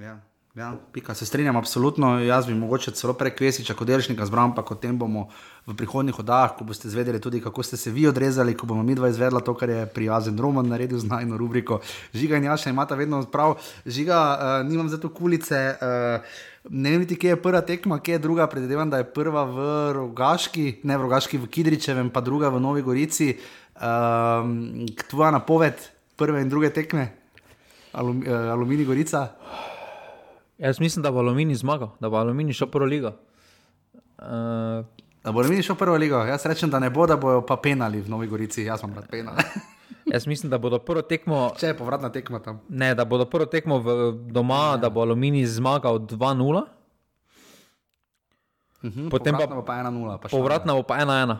Ja. Ja, pika, se strinjam, absolutno. Jaz bi mogoče celo prekvesi, če kot delšnika zbram, pa o tem bomo v prihodnih oddaah, ko boste zvedeli tudi, kako ste se vi odrezali, ko bomo mi dva izvedla to, kar je prijazen Roman naredil z najno rubriko. Žiga in Jaša imata vedno prav. Žiga, uh, nimam za to kulice. Uh, Ne vem, kje je prva tekma, kje je druga. Predvidevam, da je prva v Rogaški, ne v Rogaški, v Kidričevem, pa druga v Novi Gorici. Um, tvoja napoved prve in druge tekme, Alum, uh, Aluminij Gorica. Jaz mislim, da bo Aluminij zmagal, da bo Aluminij šel prvo ligo. Uh, da bo Aluminij šel prvo ligo. Jaz rečem, da ne bo, da bojo pa penali v Novi Gorici, jaz sem rad penal. (laughs) Jaz mislim, da bodo prvo tekmo. Če je povratna tekma tam. Ne, da bodo prvo tekmo doma, ne. da bo Aluminij zmagal 2-0. Mhm, Potem pa, pa 1-0. Povratna bo pa 1-1.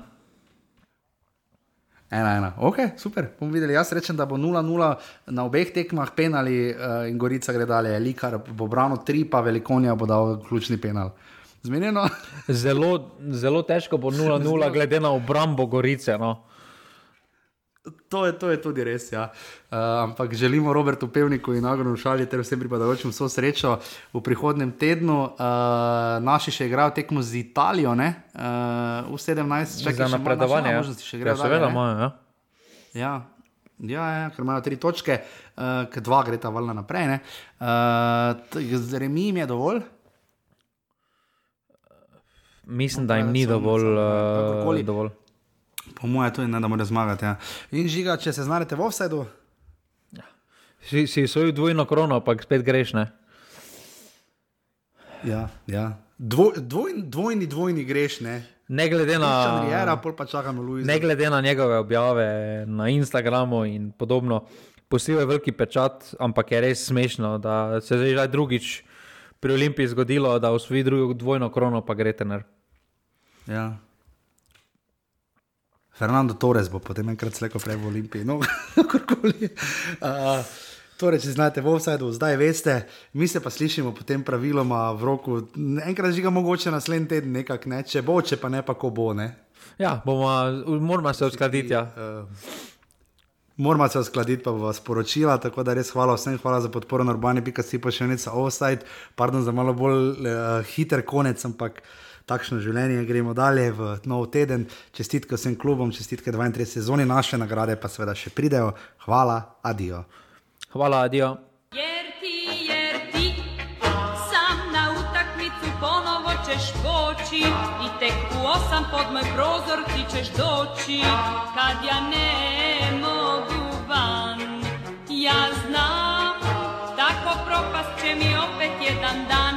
Ena, ena. Ok, super. Bomo videli. Jaz rečem, da bo 0-0 na obeh tekmah penali uh, in Gorica gre dalje. Likar bo branil tri, pa Velikonija bo dal ključni penal. Zmenjeno? Zelo, zelo težko bo 0-0, glede na obrambo Gorice. No. To je, to je tudi res. Ja. Uh, ampak želimo Robertu Pevniku in Agonu Šali ter vsem pripadajočim vso srečo v prihodnem tednu. Uh, naši še igrajo tekmo z Italijo, uh, v 17. čakaj, za napredovanje. Ja, še igrajo. Ja, seveda imajo. Ja. Ja. Ja, ja, ker imajo tri točke, uh, ki dva gre ta valna naprej. Uh, Remi jim je dovolj. Mislim, da jim ni dovolj. Uh, dovolj. Po mojem, to je ne, da mora zmagati. Ja. In žiga, če se znajdete v offsetu. Ja. Si, si svoj dvojno krono, pa spet greš. Ne? Ja, ja. Dvo, dvojni, dvojni, dvojni greš. Ne? Ne glede, na, ne glede na njegove objave na Instagramu in podobno, posebej veliki pečat, ampak je res smešno, da se je že drugič pri Olimpiji zgodilo, da v svoji drugi dvojno krono pa gre tener. Ja. Fernando Torres bo potem enkrat sleko prej v Olimpiji. No, (laughs) kakorkoli. Uh, torej, če znate v offsajdu, zdaj veste, mi se pa slišimo potem praviloma v roku, enkrat žiga mogoče naslednji teden, nekak, ne? če bo, če pa ne, pa ko bo. Ne? Ja, bomo, moramo se uskladiti. Ja. Uh, Moramo se uskladiti, pa bo vas poročila. Tako da res hvala vsem, hvala za podporo na urbani, pika si pa še nekaj offside, pardon za malo bolj uh, hiter konec, ampak takšno življenje. Gremo dalje v nov teden. Čestitke vsem klubom, čestitke 32 sezoni, naše nagrade pa seveda še pridejo. Hvala, adijo. Hvala, adijo. I tek u osam pod moj prozor ti ćeš doći Kad ja ne mogu van Ja znam Tako propast će mi opet jedan dan